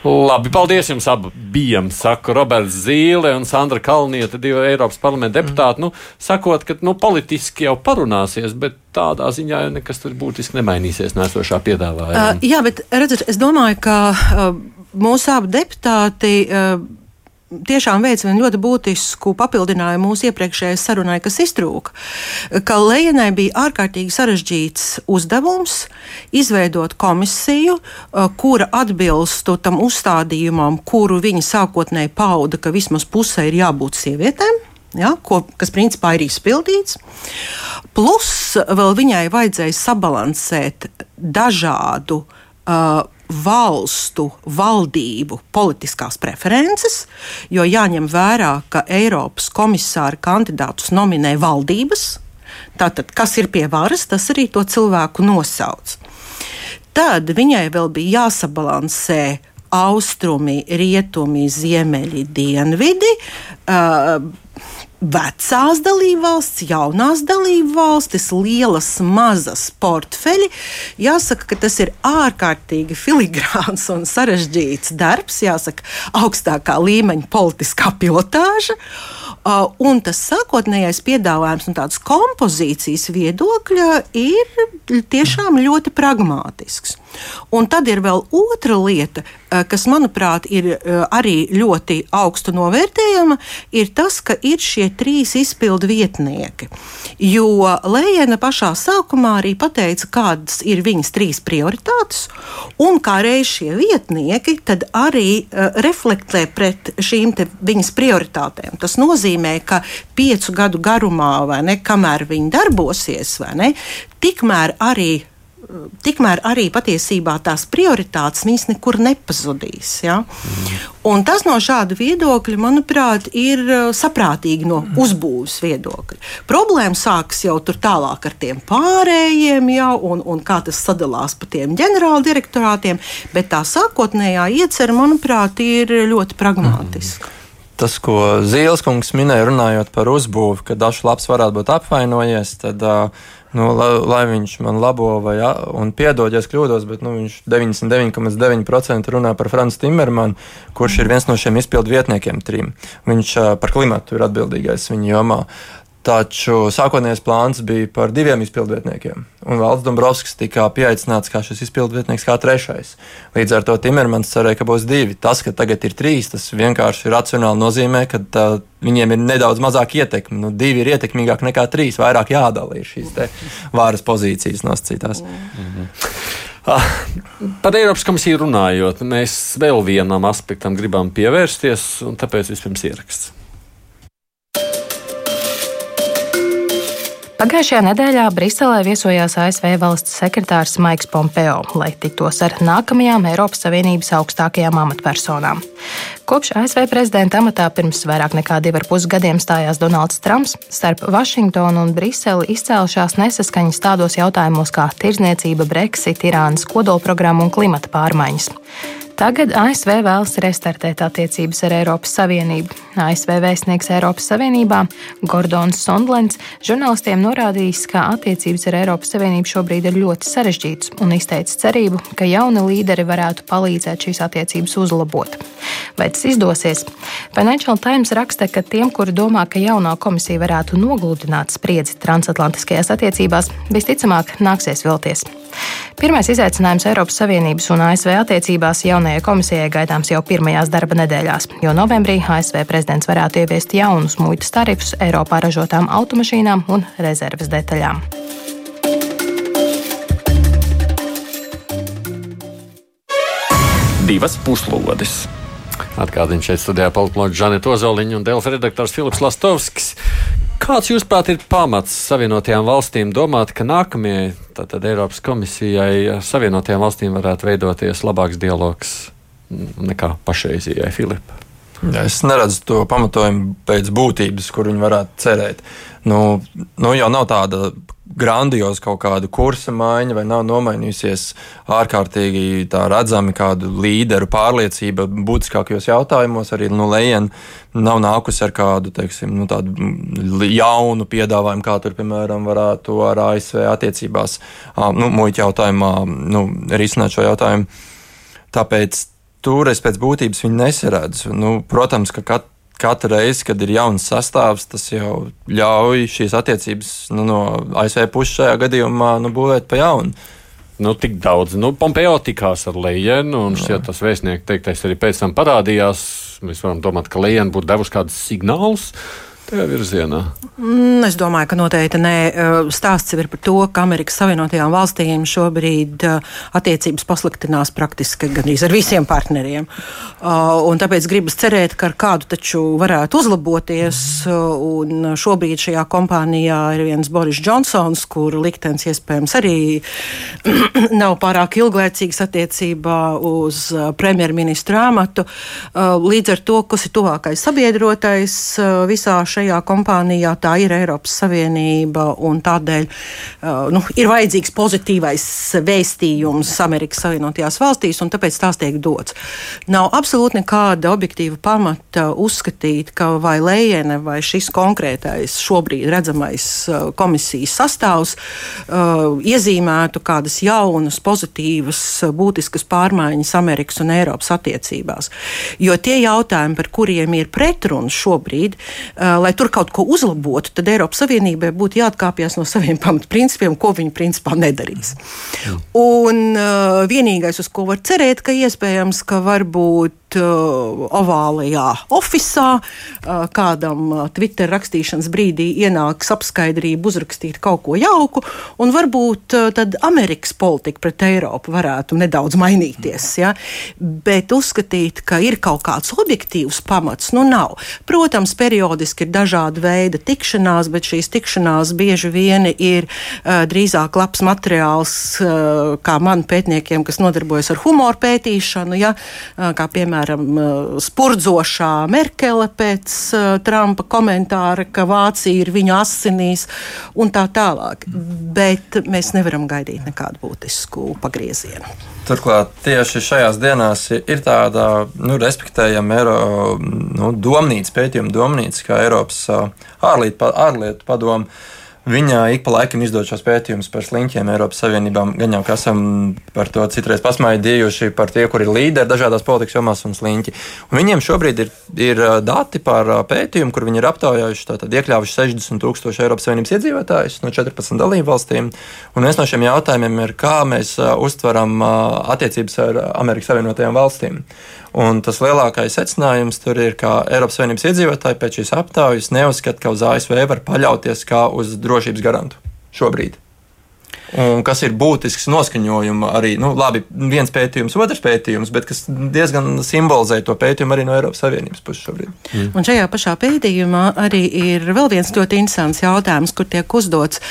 Labi, paldies jums abiem, saka Roberts Zīle un Sandra Kalniete, divi Eiropas parlamenta deputāti. Mm. Nu, sakot, ka nu, politiski jau parunāsies, bet tādā ziņā jau nekas tur būtiski nemainīsies nēsošā piedāvājumā. Uh, jā, bet redziet, es domāju, ka uh, mūsu abi deputāti. Uh, tiešām veids vienu ļoti būtisku papildinājumu mūsu iepriekšējai sarunai, kas iztrūka. Ka Lejenai bija ārkārtīgi sarežģīts uzdevums izveidot komisiju, uh, kura atbilstu tam uzstādījumam, kuru viņi sākotnēji pauda, ka vismaz pusē ir jābūt sievietēm. Ja, ko, kas principā ir izpildīts. Plus vēl viņai vajadzēja sabalansēt dažādu uh, valstu valdību politiskās preferences, jo jāņem vērā, ka Eiropas komisāra kandidātus nominē valdības. Tātad, kas ir pie varas, tas arī to cilvēku nosauc. Tad viņai vēl bija jāsabalansē austrumi, rietumi, ziemeļi, dienvidi. Uh, vecās dalībvalstis, jaunās dalībvalstis, lielas, mazas portfeļi. Jāsaka, ka tas ir ārkārtīgi filigrāns un sarežģīts darbs, jāsaka, augstākā līmeņa politiskā pilotāža. Uh, un tas sākotnējais piedāvājums no tādas kompozīcijas viedokļa ir tiešām ļoti pragmātisks. Un tad ir vēl otra lieta, uh, kas, manuprāt, ir uh, arī ļoti augstu novērtējama, ir tas, ka ir šie trīs izpildu vietnieki. Jo Lējena pašā sākumā arī pateica, kādas ir viņas trīs prioritātes, un kā reiz šie vietnieki arī reflektē pret šīm viņas prioritātēm. Tas nozīmē, ka piecu gadu garumā, ne, kamēr viņi darbosies, ne, tikmēr arī tikmēr arī patiesībā tās prioritātes viņas nekur nepazudīs. Ja? Un tas no šāda viedokļa, manuprāt, ir uh, saprātīgi no uzbūves viedokļa. Problēma sākas jau tur tālāk ar tiem pārējiem, ja, un, un kā tas sadalās pa tiem ģenerāldirektorātiem, bet tā sākotnējā iecerē, manuprāt, ir ļoti pragmatiska. Mm tas, ko Zīles kungs minēja, runājot par uzbūvi, ka dažs labs varētu būt apvainojies, tad, nu, lai, lai viņš man labo vai un piedod, ja es kļūdos, bet nu, viņš 99,9% runā par Franču Timermanu, kurš ir viens no šiem izpildu vietniekiem trim. Viņš par klimatu ir atbildīgais viņa jomā. Taču sākotnējais plāns bija par diviem izpildvietniekiem, un Valds Dombrovskis tika pieaicināts kā šis izpildvietnieks, kā trešais. Līdz ar to Timermans cerēja, ka būs divi. Tas, ka tagad ir trīs, tas vienkārši racionāli nozīmē, ka tā, viņiem ir nedaudz mazāk ietekme. Nu, divi ir ietekmīgāki nekā trīs, vairāk jādalī šīs vāras pozīcijas nosacītās. -hmm. Ah, par Eiropas komisiju runājot, mēs vēl vienam aspektam gribam pievērsties, un tāpēc vispirms ieraksts. Pagājušajā nedēļā Briselē viesojās ASV valsts sekretārs Maiks Pompeo, lai tiktos ar nākamajām Eiropas Savienības augstākajām amatpersonām. Kopš ASV prezidenta amatā pirms vairāk nekā divu ar pus gadiem stājās Donalds Trumps, starp Vašingtonu un Briseli izcēlušās nesaskaņas tādos jautājumos kā tirzniecība, Brexit, Irānas kodolprogramma un klimata pārmaiņas. Tagad ASV vēlas restartēt attiecības ar Eiropas Savienību. ASV vēstnieks Eiropas Savienībā Gordons Sondlens žurnālistiem norādījis, ka attiecības ar Eiropas Savienību šobrīd ir ļoti sarežģītas un izteicis cerību, ka jauni līderi varētu palīdzēt šīs attiecības uzlabot. Vai tas izdosies? Financial Times raksta, ka tiem, kuri domā, ka jaunā komisija varētu nogludināt spriedzi transatlantiskajās attiecībās, visticamāk nāksies vilties. Pirmais izaicinājums Eiropas Savienības un ASV attiecībās jaunajai komisijai gaidāms jau pirmajās darba nedēļās, jo novembrī ASV prezidents varētu ieviest jaunus muitas tarifus Eiropā ražotām automašīnām un rezerves detaļām. Divas puslodes. Atgādījums šeit studijā politoloģija Žaneta Ozoliņa un Delfa redaktors Filips Lastovskis. Kāds, jūsuprāt, ir pamats Savienotajām valstīm domāt, ka nākamajai tātad, Eiropas komisijai Savienotajām valstīm varētu veidoties labāks dialogs nekā pašreizējai Filipa? Es neredzu to pamatojumu pēc būtības, kur viņi varētu cerēt. Nu, nu jau nav tāda grandioza kaut kāda kursa maiņa, vai nav nomainījusies ārkārtīgi redzami kādu līderu pārliecība būtiskākajos jautājumos. Arī nu, Lējena nav nākusi ar kādu teiksim, nu, jaunu piedāvājumu, kā tur, piemēram, varētu ar ASV attiecībās, nu, muļķu jautājumā, nu, risināt šo jautājumu. Tāpēc tur es pēc būtības viņu nesaredzu. Nu, protams, ka kat, katru reizi, kad ir jauns sastāvs, tas jau ļauj šīs attiecības nu, no ASV puses šajā gadījumā nu, būvēt pa jaunu. Nu, tik daudz. Nu, Pompeo tikās ar Lējenu, un šķiet, tas vēstnieks teiktais arī pēc tam parādījās. Mēs varam domāt, ka Lējena būtu devusi kādus signālus tajā virzienā? Mm, es domāju, ka noteikti nē. Stāsts ir par to, ka Amerikas Savienotajām valstīm šobrīd attiecības pasliktinās praktiski gandrīz ar visiem partneriem. Un tāpēc gribas cerēt, ka ar kādu taču varētu uzlaboties. Un šobrīd šajā kompānijā ir viens Boris Džonsons, kur liktenis iespējams arī *clears throat* nav pārāk ilglaicīgs attiecībā uz premjerministra amatu. Līdz ar to, kas ir tuvākais sabiedrotais visā šajā šajā kompānijā, tā ir Eiropas Savienība, un tādēļ uh, nu, ir vajadzīgs pozitīvais vēstījums Amerikas Savienotajās valstīs, un tāpēc tās tiek dots. Nav absolūti nekāda objektīva pamata uzskatīt, ka vai Lējene vai šis konkrētais šobrīd redzamais uh, komisijas sastāvs uh, iezīmētu kādas jaunas, pozitīvas, būtiskas pārmaiņas Amerikas un Eiropas attiecībās. Jo tie jautājumi, par kuriem ir pretrunas šobrīd, lai tur kaut ko uzlabotu, tad Eiropas Savienībai būtu jāatkāpjas no saviem pamatprincipiem, ko viņi principā nedarīs. Un uh, vienīgais, uz ko var cerēt, ka iespējams, ka varbūt uh, ovālajā oficiālā uh, kādam uh, Twitter rakstīšanas brīdī ienāks apskaidrība, uzrakstīt kaut ko jauku, un varbūt uh, tad Amerikas politika pret Eiropu varētu nedaudz mainīties. Ja? Bet uzskatīt, ka ir kaut kāds objektīvs pamats, nu nav. Protams, periodiski ir dažādi veidi tikšanās, bet šīs tikšanās bieži vien ir uh, drīzāk labs materiāls, uh, kā man pētniekiem, kas nodarbojas ar humoru pētīšanu, ja? uh, kā piemēram piemēram, spurdzošā Merkele pēc Trumpa komentāra, ka Vācija ir viņa asinīs un tā tālāk. Bet mēs nevaram gaidīt nekādu būtisku pagriezienu. Turklāt tieši šajās dienās ir tāda nu, respektējama Eiro, nu, domnīca, pētījuma domnīca, kā Eiropas ārlietu, ārlietu padomu Viņa ik pa laikam izdod šos pētījumus par sliņķiem Eiropas Savienībā. Gan jau esam par to citreiz pasmaidījuši, par tie, kur ir līderi dažādās politikas jomās un sliņķi. Un viņiem šobrīd ir, ir dati par pētījumu, kur viņi ir aptaujājuši, tātad iekļāvuši 60 tūkstoši Eiropas Savienības iedzīvotājus no 14 dalību valstīm. Un viens no šiem jautājumiem ir, kā mēs uztveram attiecības ar Amerikas Savienotajām valstīm. Un tas lielākais secinājums tur ir, ka Eiropas Savienības iedzīvotāji pēc šīs aptaujas neuzskata, ka uz ASV var paļauties kā uz drošības garantu šobrīd un kas ir būtisks noskaņojuma arī, nu, labi, viens pētījums, otrs pētījums, bet kas diezgan simbolizē to pētījumu arī no Eiropas Savienības puses šobrīd. Mm. Un šajā pašā pētījumā arī ir vēl viens ļoti interesants jautājums, kur tiek uzdots,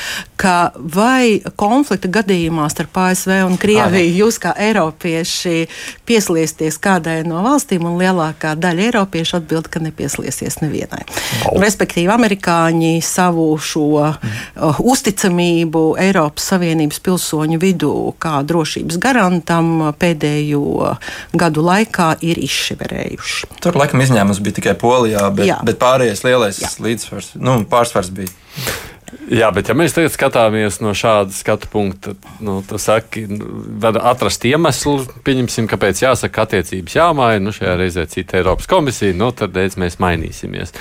ka vai konflikta gadījumā starp ASV un Krieviju jūs kā Eiropieši pieslēsties kādai no valstīm, un lielākā daļa Eiropiešu atbild, ka nepieslēsies nevienai. Oh. Respektīvi, amerikāņi savu šo mm. uh, uzticamību Eiropas Savienības Savienības pilsoņu vidū kā drošības garantam pēdējo gadu laikā ir izšķiverējuši. Tur laikam izņēmums bija tikai Polijā, bet, Jā. bet pārējais lielais Jā. līdzsvars, nu, pārsvars bija. Jā, bet ja mēs tagad skatāmies no šāda skatu punkta, nu, tad saki, var atrast iemeslu, pieņemsim, kāpēc jāsaka, attiecības jāmaina. Nu, šajā reizē cita Eiropas komisija, nu, tad mēs mainīsimies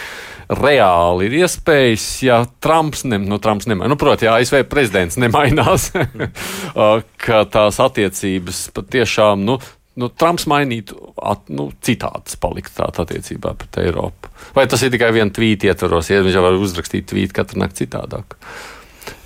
reāli ir iespējas, ja Trumps, ne, nu, Trumps nemainās, nu, proti, ja ASV prezidents nemainās, *laughs* ka tās attiecības patiešām, nu, nu, Trumps mainītu, at, nu, citādas palikt tādā attiecībā pret Eiropu. Vai tas ir tikai viena tvīta ietvaros, ja viņš jau var uzrakstīt tvītu katru nakti citādāk?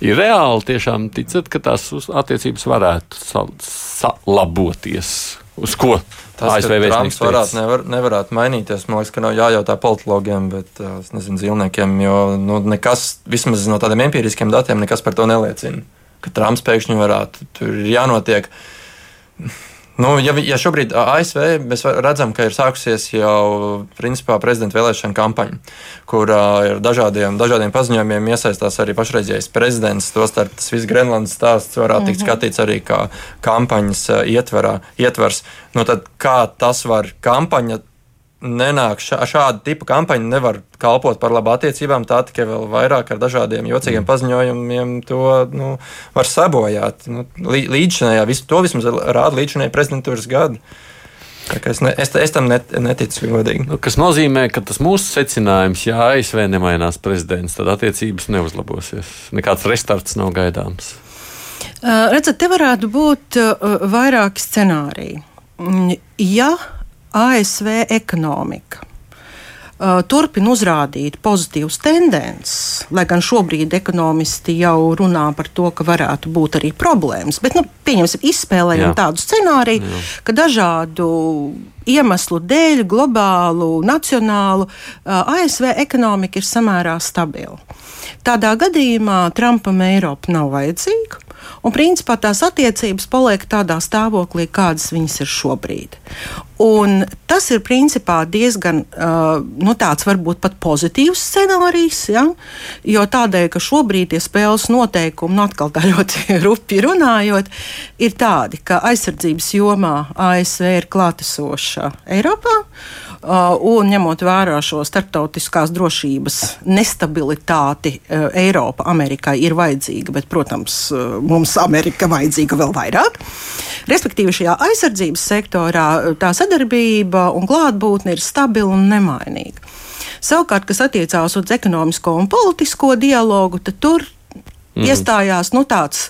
Ir reāli tiešām ticat, ka tās attiecības varētu salaboties. Uz ko Tas, ASV Trumps varētu, nevar, nevarētu mainīties, man liekas, ka nav jājautā politologiem, bet es nezinu, zīmniekiem, jo nu, nekas, vismaz no tādiem empiriskiem datiem, nekas par to neliecina. Ka Trumps pēkšņi varētu, tur jānotiek. Nu, ja, ja šobrīd ASV mēs redzam, ka ir sākusies jau principā prezidenta vēlēšana kampaņa, kur uh, ir dažādiem, dažādiem paziņojumiem iesaistās arī pašreizējais prezidents, tostarp tas viss Grenlandes stāsts varētu tikt mhm. skatīts arī kā kampaņas ietverā, ietvers. Nu, tad kā tas var kampaņa nenāk šā, šāda tipa kampaņa, nevar kalpot par labu attiecībām. Tā tikai vēl vairāk ar dažādiem jocīgiem mm. paziņojumiem to nu, var sabojāt. Nu, līdzinājā, visu, to vismaz rāda līdzinājā prezidentūras gadi. Es, ne, es, es tam net, neticu godīgi. Nu, kas nozīmē, ka tas mūsu secinājums, ja ASV nemainās prezidents, tad attiecības neuzlabosies. Nekāds restarts nav gaidāms. Uh, redzat, te varētu būt uh, vairāki scenāriji. Mm, ja ASV ekonomika uh, turpina uzrādīt pozitīvas tendences, lai gan šobrīd ekonomisti jau runā par to, ka varētu būt arī problēmas. Bet, nu, pieņemsim, izspēlējam Jā. tādu scenāriju, Jā. ka dažādu iemeslu dēļ, globālu, nacionālu, uh, ASV ekonomika ir samērā stabila. Tādā gadījumā Trumpam Eiropa nav vajadzīga. Un principā tās attiecības paliek tādā stāvoklī, kādas viņas ir šobrīd. Un tas ir principā diezgan uh, nu, tāds varbūt pat pozitīvs scenārijs, ja? jo tādēļ, ka šobrīd tie spēles noteikumi, nu atkal tā *laughs* ļoti rupi runājot, ir tādi, ka aizsardzības jomā ASV ir klātesoša Eiropā. Uh, un ņemot vērā šo starptautiskās drošības nestabilitāti, uh, Eiropa Amerikai ir vajadzīga, bet, protams, uh, mums Amerika vajadzīga vēl vairāk. Respektīvi, šajā aizsardzības sektorā tā sadarbība un klātbūtne ir stabila un nemainīga. Savukārt, kas attiecās uz ekonomisko un politisko dialogu, tad tur mm. iestājās nu, tāds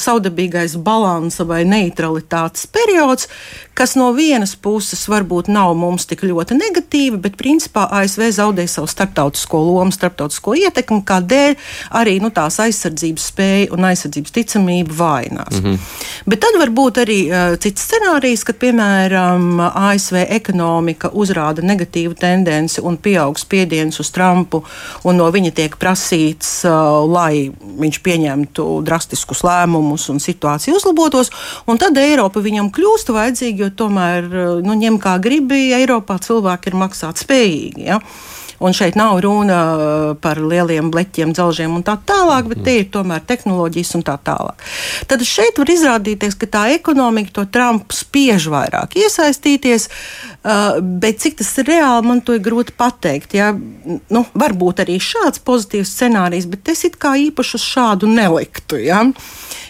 saudabīgais balansa vai neutralitātes periods, kas no vienas puses varbūt nav mums tik ļoti negatīva, bet principā ASV zaudē savu starptautisko lomu, starptautisko ietekmi, kādēļ arī nu, tās aizsardzības spēja un aizsardzības ticamība vainās. Mm -hmm. Bet tad var būt arī uh, cits scenārijs, kad piemēram ASV ekonomika uzrāda negatīvu tendenci un pieaug spiediens uz Trumpu, un no viņa tiek prasīts, uh, lai viņš pieņemtu drastiskus lēmumus un situācija uzlabotos, un tad Eiropa viņam kļūst vajadzīga jo tomēr nu, ņem kā gribi, Eiropā cilvēki ir maksāt spējīgi. Ja? Un šeit nav runa par lieliem bleķiem, dzelžiem un tā tālāk, bet tie ir tomēr tehnoloģijas un tā tālāk. Tad šeit var izrādīties, ka tā ekonomika to Trumpu spiež vairāk iesaistīties, bet cik tas ir reāli, man to ir grūti pateikt. Ja? Nu, varbūt arī šāds pozitīvs scenārijs, bet es it kā īpaši uz šādu neliktu. Ja?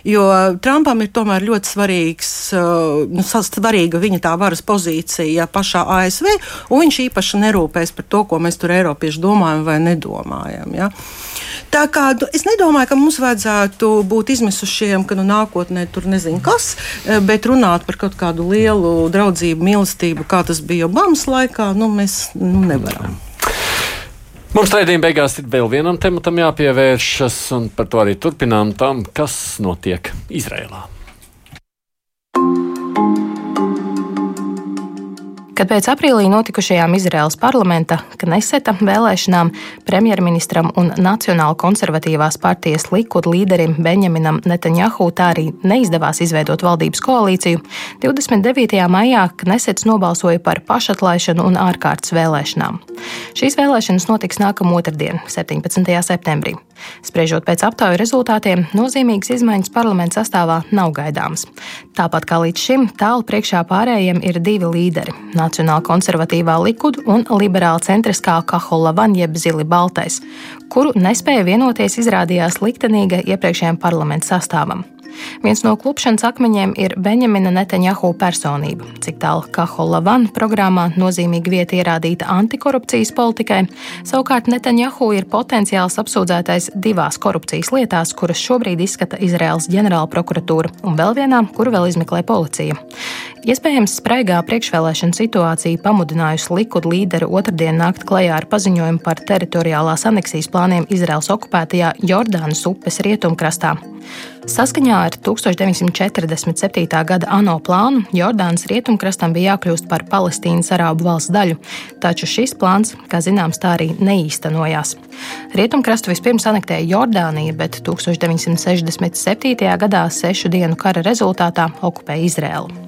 Jo Trumpam ir tomēr ļoti svarīgs, uh, nu, svarīga viņa tā varas pozīcija pašā ASV, un viņš īpaši nerūpēs par to, ko mēs tur Eiropieši domājam vai nedomājam. Ja? Tā kā nu, es nedomāju, ka mums vajadzētu būt izmisušiem, ka nu, nākotnē tur nezinu kas, eh, bet runāt par kaut kādu lielu draudzību, mīlestību, kā tas bija Obamas laikā, nu, mēs nu, nevaram. Mums raidījuma beigās ir vēl vienam tematam jāpievēršas, un par to arī turpinām tam, kas notiek Izrēlā. Kad pēc aprīlī notikušajām Izraēlas parlamenta Kneseta vēlēšanām premjerministram un Nacionāla konservatīvās partijas Likud līderim Benjaminam Netanjahu tā arī neizdevās izveidot valdības koalīciju, 29. maijā Knesets nobalsoja par pašatlaišanu un ārkārtas vēlēšanām. Šīs vēlēšanas notiks nākamā otrdien, 17. septembrī. Spriežot pēc aptauju rezultātiem, nozīmīgas izmaiņas parlamenta sastāvā nav gaidāmas. Tāpat kā līdz šim, tālu priekšā pārējiem ir divi līderi Nacionāla konservatīvā Likud un liberāla centriskā Kahola Van jeb Zili Baltais, kuru nespēja vienoties izrādījās liktenīga iepriekšējiem parlamenta sastāvam. Viens no klupšanas akmeņiem ir Benjamina Netanjahu personība. Cik tālu Kahola Van programmā nozīmīga vieta ierādīta antikorupcijas politikai, savukārt Netanjahu ir potenciāls apsūdzētais divās korupcijas lietās, kuras šobrīd izskata Izraels ģenerāla prokuratūra, un vēl vienā, kuru vēl izmeklē policija. Iespējams, spraigā priekšvēlēšana situācija pamudinājusi Likud līderu otrdien nākt klajā ar paziņojumu par teritoriālās aneksijas plāniem Izraels okupētajā Jordānas upes rietumkrastā. Saskaņā ar 1947. gada ANO plānu Jordānas rietumkrastam bija jākļūst par Palestīnas arābu valsts daļu, taču šis plāns, kā zināms, tā arī neīstenojās. Rietumkrastu vispirms anektēja Jordānija, bet 1967. gadā sešu dienu kara rezultātā okupēja Izraēlu.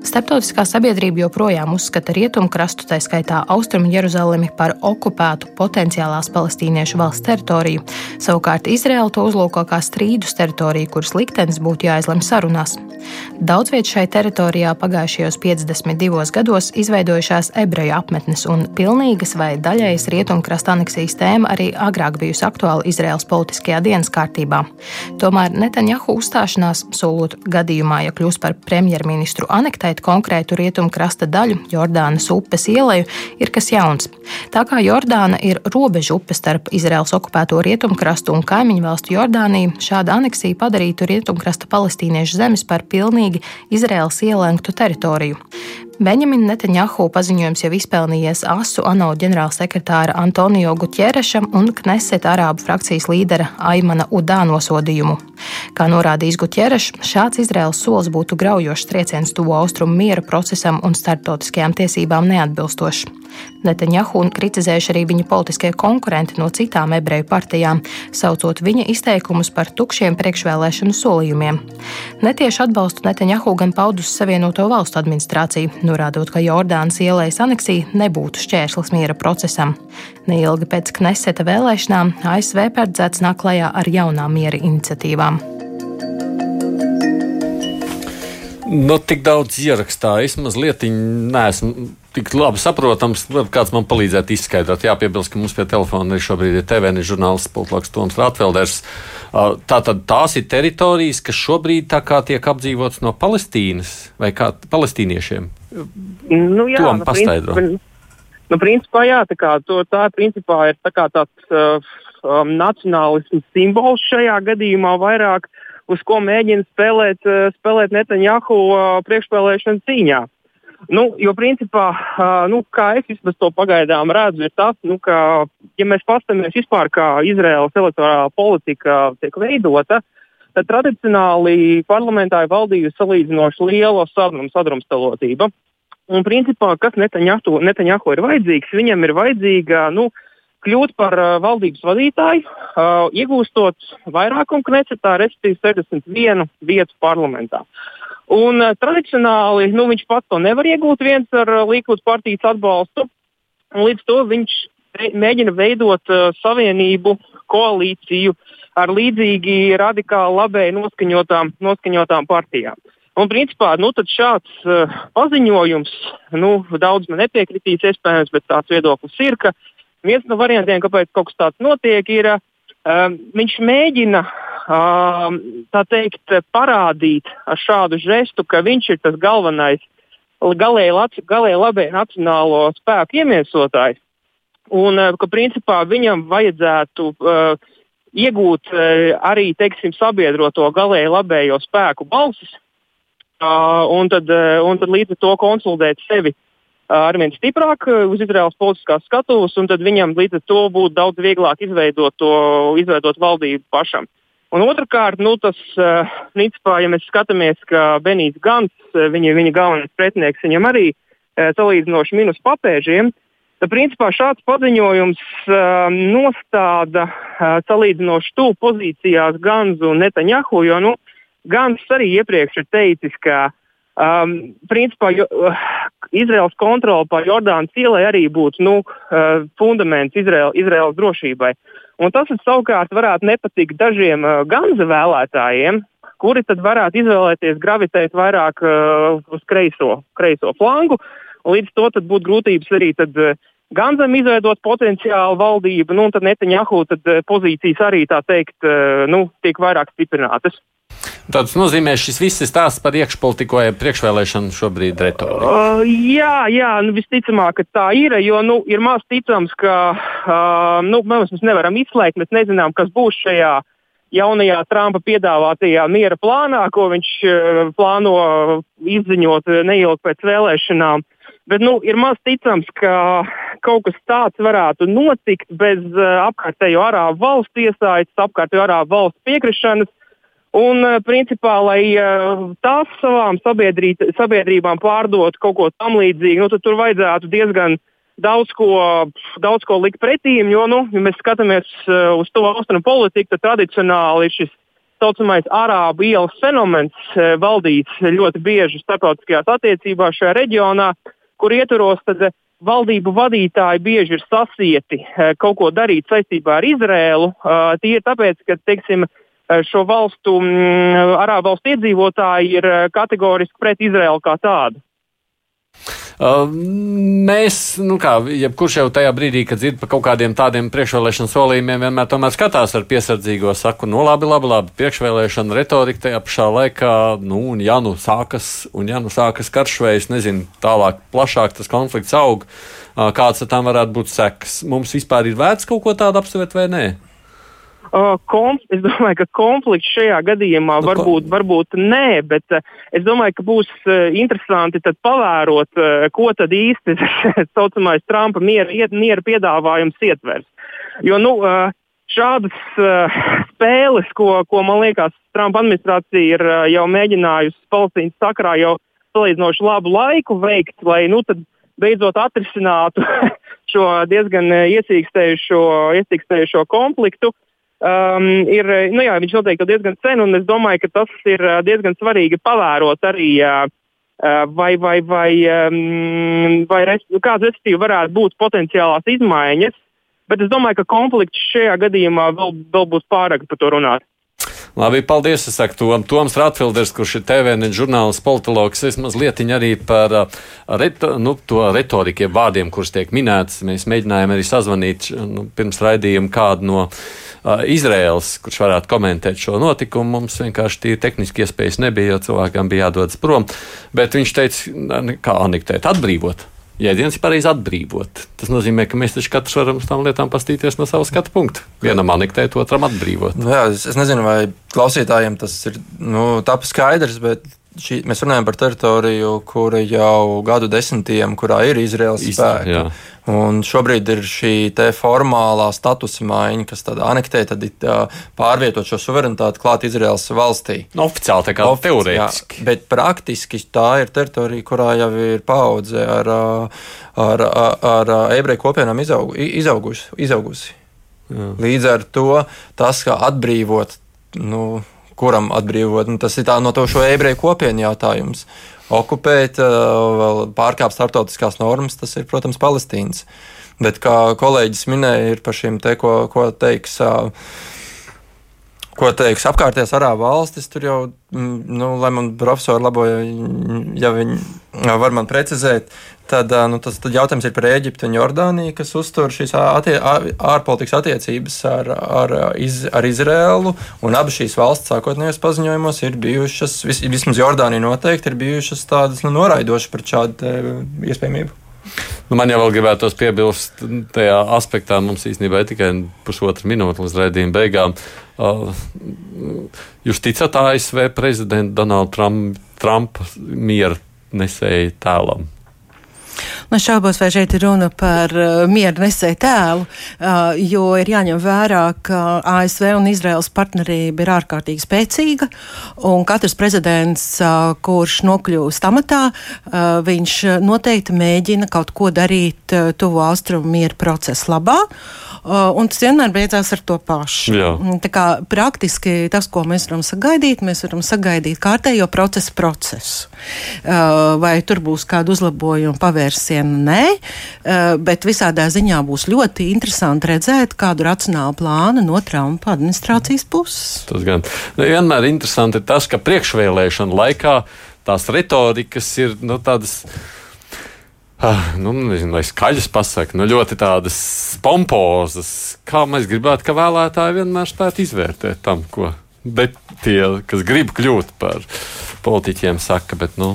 Starptautiskā sabiedrība joprojām uzskata rietumkrastu, tā skaitā Austrumu Jeruzalemi, par okupētu potenciālās palestīniešu valsts teritoriju. Savukārt Izraela to uzlūko kā strīdus teritoriju, kuras liktenis būtu jāizlem sarunās. Daudz viet šai teritorijā pagājušajos 52 gados izveidojušās ebreju apmetnes, un pilnīgas vai daļējas rietumkrasta aneksijas tēma arī agrāk bijusi aktuāla Izraels politiskajā dienas kārtībā. Tomēr Netanjahu uzstāšanās, solot gadījumā, ja kļūs par premjerministru anektēt konkrētu rietumkrasta daļu, Jordānas upes ieleju, ir kas jauns. Tā kā Jordāna ir robeža upe starp Izraels okupēto rietumkrastu un kaimiņu valstu Jordāniju, šāda aneksija padarītu rietumkrasta palestīniešu zemes par pilnīgi Izraels ielenktu teritoriju. Benjamina Netanjahu paziņojums jau izpelnījies asu ANO ģenerālsekretāra Antonio Gutjereša un Kneset arābu frakcijas līdera Aimana Udā nosodījumu. Kā norādījis Gutjerešs, šāds Izraels solis būtu graujošs trieciens tuvo austrumu miera procesam un starptautiskajām tiesībām neatbilstošs. Netanjahu kritizējuši arī viņa politiskie konkurenti no citām ebreju partijām, saucot viņa izteikumus par tukšiem priekšvēlēšanu solījumiem. Netiešu atbalstu Netanjahu gan paudus Savienoto valstu administrācija norādot, ka Jordānas ielais aneksija nebūtu šķērslis miera procesam. Neilgi pēc Kneseta vēlēšanām ASV paredzēts nāk klajā ar jaunām miera iniciatīvām. Nu, tik daudz ierakstā. Es mazliet neesmu tik labi saprotams, kāds man palīdzētu izskaidrot. Jāpiebilst, ka mums pie telefona ir šobrīd ir TVN žurnālists Poltlaks Toms Rātvelders. Tātad tās ir teritorijas, kas šobrīd tā kā tiek apdzīvotas no Palestīnas vai kā palestīniešiem. Nu, jā, Tom nu, paskaidro. Principā, nu, principā, jā, tā, kā, to, tā principā ir tā tāds uh, um, nacionālisms simbols šajā gadījumā vairāk. Uh, uz ko mēģina spēlēt, eh, spēlēt Netanjahu eh, priekšspēlēšanas cīņā. Nu, jo, principā, eh, nu, kā es vismaz to pagaidām redzu, ir tas, nu, ka, ja mēs paskatāmies vispār, kā Izraēlas elektorālā politika tiek veidota, tad tradicionāli parlamentā ir valdījusi salīdzinoši liela sadrumstalotība. Un, principā, kas Netanjahu ir vajadzīgs? Viņam ir vajadzīga nu, uh, kļūt par uh, valdības vadītāju, uh, iegūstot vairākumu knecetā, respektīvi 61 vietu parlamentā. Un, uh, tradicionāli nu, viņš pats to nevar iegūt viens ar uh, Līkudas partijas atbalstu. Līdz to viņš mēģina veidot uh, savienību, koalīciju ar līdzīgi radikāli labēji noskaņotām, noskaņotām partijām. Un, principā, nu, šāds uh, paziņojums, nu, daudz man nepiekritīs, iespējams, bet tāds viedoklis ir, ka uh, Viens no variantiem, kāpēc kaut kas tāds notiek, ir, um, viņš mēģina um, teikt, parādīt ar šādu žestu, ka viņš ir tas galvenais, galēji, galēji labēji nacionālo spēku iemiesotājs. Un uh, ka principā viņam vajadzētu uh, iegūt uh, arī teiksim, sabiedroto galēji labējo spēku balsis, uh, un, tad, uh, un tad līdz ar to konsolidēt sevi uh, arvien stiprāk uz Izraels politiskās skatuves, un tad viņam līdz ar to būtu daudz vieglāk izveidot, to, izveidot valdību pašam. Un otrkārt, nu, tas, principā, ja mēs skatāmies, ka Benīts Gants, viņa, viņa galvenais pretinieks, viņam arī salīdzinoši minus papēžiem, tad principā šāds paziņojums nostāda salīdzinoši tuvu pozīcijās Ganzu un Netanjahu, jo nu, Gans arī iepriekš ir teicis, ka Um, principā jo, uh, Izraels kontrole pār Jordānas ielai arī būtu nu, uh, fundaments Izrael, Izraels drošībai. Un tas savukārt varētu nepatikt dažiem uh, Ganza vēlētājiem, kuri tad varētu izvēlēties gravitēt vairāk uh, uz kreiso, kreiso flangu. Līdz to būtu grūtības arī tad, uh, Ganzam izveidot potenciālu valdību, nu, un tad Netanjahu tad, uh, pozīcijas arī tā teikt, uh, nu, tiek vairāk stiprinātas. Tas nozīmē, šis viss ir stāsts par iekšpolitiku vai priekšvēlēšanu šobrīd retoriku. Uh, jā, jā nu, visticamāk, ka tā ir. Jo nu, ir maz ticams, ka uh, nu, mēs nevaram izslēgt, mēs nezinām, kas būs šajā jaunajā Trumpa piedāvātajā miera plānā, ko viņš uh, plāno izziņot neilgi pēc vēlēšanām. Bet nu, ir maz ticams, ka kaut kas tāds varētu notikt bez uh, apkārtējo arābu valstu iesaistes, apkārtējo arābu valstu piekrišanas. Un, eh, principā, lai eh, tās savām sabiedrībām pārdot kaut ko tam līdzīgu, nu, tad tur vajadzētu diezgan daudz ko, daudz ko likt pretīm. Jo, nu, ja mēs skatāmies uz to austrumu politiku, tad tradicionāli šis tā saucamais arābu ielas fenomens valdīts ļoti bieži starptautiskajās attiecībās šajā reģionā, kur ietvaros tad valdību vadītāji bieži ir sasieti kaut ko darīt saistībā ar Izrēlu. Tie ir tāpēc, ka, teiksim, Eh, šo valstu, mm, arābu valstu iedzīvotāji ir eh, kategoriski pret Izraelu kā tādu. Mēs, nu kā, jebkurš jau tajā brīdī, kad dzird par kaut kādiem tādiem priekšvēlēšanu solījumiem, vienmēr tomēr skatās ar piesardzīgo saku, nu labi, labi, labi, priekšvēlēšana retorika tajā pašā laikā, nu, un ja nu sākas, un ja nu sākas karš vai es nezinu, tālāk, plašāk tas konflikts aug, kāds tam varētu būt sekas. Mums vispār ir vērts kaut ko tādu apsvērt vai nē? Uh, konf, es domāju, ka konflikts šajā gadījumā nu, varbūt, varbūt nē, bet uh, es domāju, ka būs uh, interesanti pavērot, uh, ko tad īsti *laughs* tas saucamais Trumpa miera, miera piedāvājums ietvers. Jo nu, šādas spēles, ko, ko man liekas, Trumpa administrācija ir jau mēģinājusi Palestīnas sakarā jau salīdzinoši labu laiku veikt, lai nu, beidzot atrisinātu *laughs* šo diezgan iesīkstējušo, iesīkstējušo konfliktu. Uh, um, ir, nu jā, viņš noteikti diezgan sen, un es domāju, ka tas ir uh, diezgan svarīgi pavērot arī uh, vai, vai, vai, vai res, kādas respektīvi varētu būt potenciālās izmaiņas. Bet es domāju, ka konflikts šajā gadījumā vēl, vēl būs pārāk par to runāt. Labi, paldies. Es saku Tom, Toms Rātfilders, kurš ir TVN žurnālists, politologs. Es mazliet arī par reto, nu, to retoriku, vārdiem, kurus tiek minēts. Mēs mēģinājām arī sazvanīt nu, pirms raidījuma kādu no uh, Izraels, kurš varētu komentēt šo notikumu. Mums vienkārši tie tehniski iespējas nebija, jo cilvēkam bija jādodas prom. Bet viņš teica, kā anektēt, atbrīvot jēdziens ir pareizi atbrīvot. Tas nozīmē, ka mēs taču katrs varam uz tām lietām pastīties no savas skatu punkta. Vienam anektēt, otram atbrīvot. Nu jā, es, es nezinu, vai klausītājiem tas ir nu, tapis skaidrs, bet šī, mēs runājam par teritoriju, kura jau gadu desmitiem, kurā ir Izraels spēki. Jā. Un šobrīd ir šī formālā statusa maiņa, kas tad anektē, tad pārvietot šo suverenitāti klāt Izraels valstī. No, nu, oficiāli tā kā Ofici, teorētiski. Jā, bet praktiski tā ir teritorija, kurā jau ir paudze ar, ar, ar, ar ebreju kopienām izaugu, izaugusi. izaugusi. Jā. Līdz ar to tas, kā atbrīvot, nu, kuram atbrīvot, nu, tas ir no to šo ebreju kopienu jautājums okupēt, vēl pārkāpt starptautiskās normas, tas ir, protams, Palestīnas. Bet, kā kolēģis minēja, ir par šiem te, ko, ko teiks. Ko teiks apkārtējās arābu valstis, tur jau, nu, lai man profesori laboja, ja viņi var man precizēt, Tad, nu, tas, tad jautājums ir par Eģipti un Jordāniju, kas uztur šīs attie, ārpolitikas attiecības ar, ar, iz, ar Izrēlu. Abas šīs valsts sākotnējos paziņojumos ir bijušas, vis, vismaz Jordānija noteikti ir bijušas tādas nu, noraidošas pret šādu iespējamību. Nu, man jau vēl gribētos piebilst, tajā aspektā mums īstenībā ir tikai pusotra minūte līdz raidījuma beigām. Uh, jūs ticat ASV prezidenta Donalda Trumpa, Trumpa miera nesēju tēlam? Man šaubos, vai šeit ir runa par uh, mieru nesēju tēlu, uh, jo ir jāņem vērā, ka ASV un Izraels partnerība ir ārkārtīgi spēcīga, un katrs prezidents, uh, kurš nokļūst amatā, uh, viņš noteikti mēģina kaut ko darīt uh, tuvu austrumu mieru procesu labā. Uh, un tas vienmēr beidzās ar to pašu. Jā. Tā kā praktiski tas, ko mēs varam sagaidīt, mēs varam sagaidīt kārtējo procesu procesu. Uh, vai tur būs kāda uzlabojuma pavērsiena? Nē, uh, bet visādā ziņā būs ļoti interesanti redzēt kādu racionālu plānu no Trumpa administrācijas puses. Tas gan nu, vienmēr interesanti ir tas, ka priekšvēlēšana laikā tās retorikas ir nu, tādas Ah, nu, nezinu, lai skaļas pasakā, nu, ļoti tādas pompozas, kā mēs gribētu, ka vēlētāji vienmēr spētu izvērtēt tam, ko Bet tie, kas grib kļūt par politiķiem, saka, bet, nu,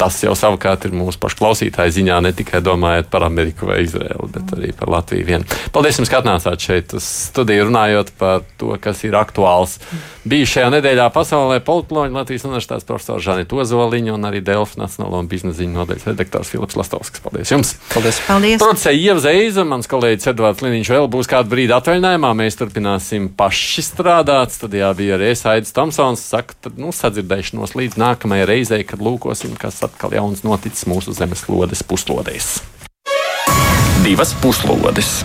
tas jau savukārt ir mūsu pašu klausītāju ziņā, ne tikai domājot par Ameriku vai Izraelu, bet arī par Latviju. Vien. Paldies, jums, ka atnācāt šeit uz studiju runājot par to, kas ir aktuāls. Bija šajā nedēļā pasaulē politoloģi Latvijas Universitātes profesors Žanita Ozoliņa un arī Delfa Nacionālo un biznesa ziņu nodaļas redaktors Filips Lastovskis. Paldies jums! Paldies! Paldies. Producēja Ieva Zeiza, mans kolēģis Edvards Liniņš vēl būs kādu brīdi atvaļinājumā. Mēs turpināsim paši strādāt. Studijā bija arī Aidis Tomsons. Saka, tad, nu, sadzirdēšanos līdz nākamajai reizei, kad lūkosim, kas atkal jauns noticis mūsu zemeslodes puslodēs. Divas puslodes!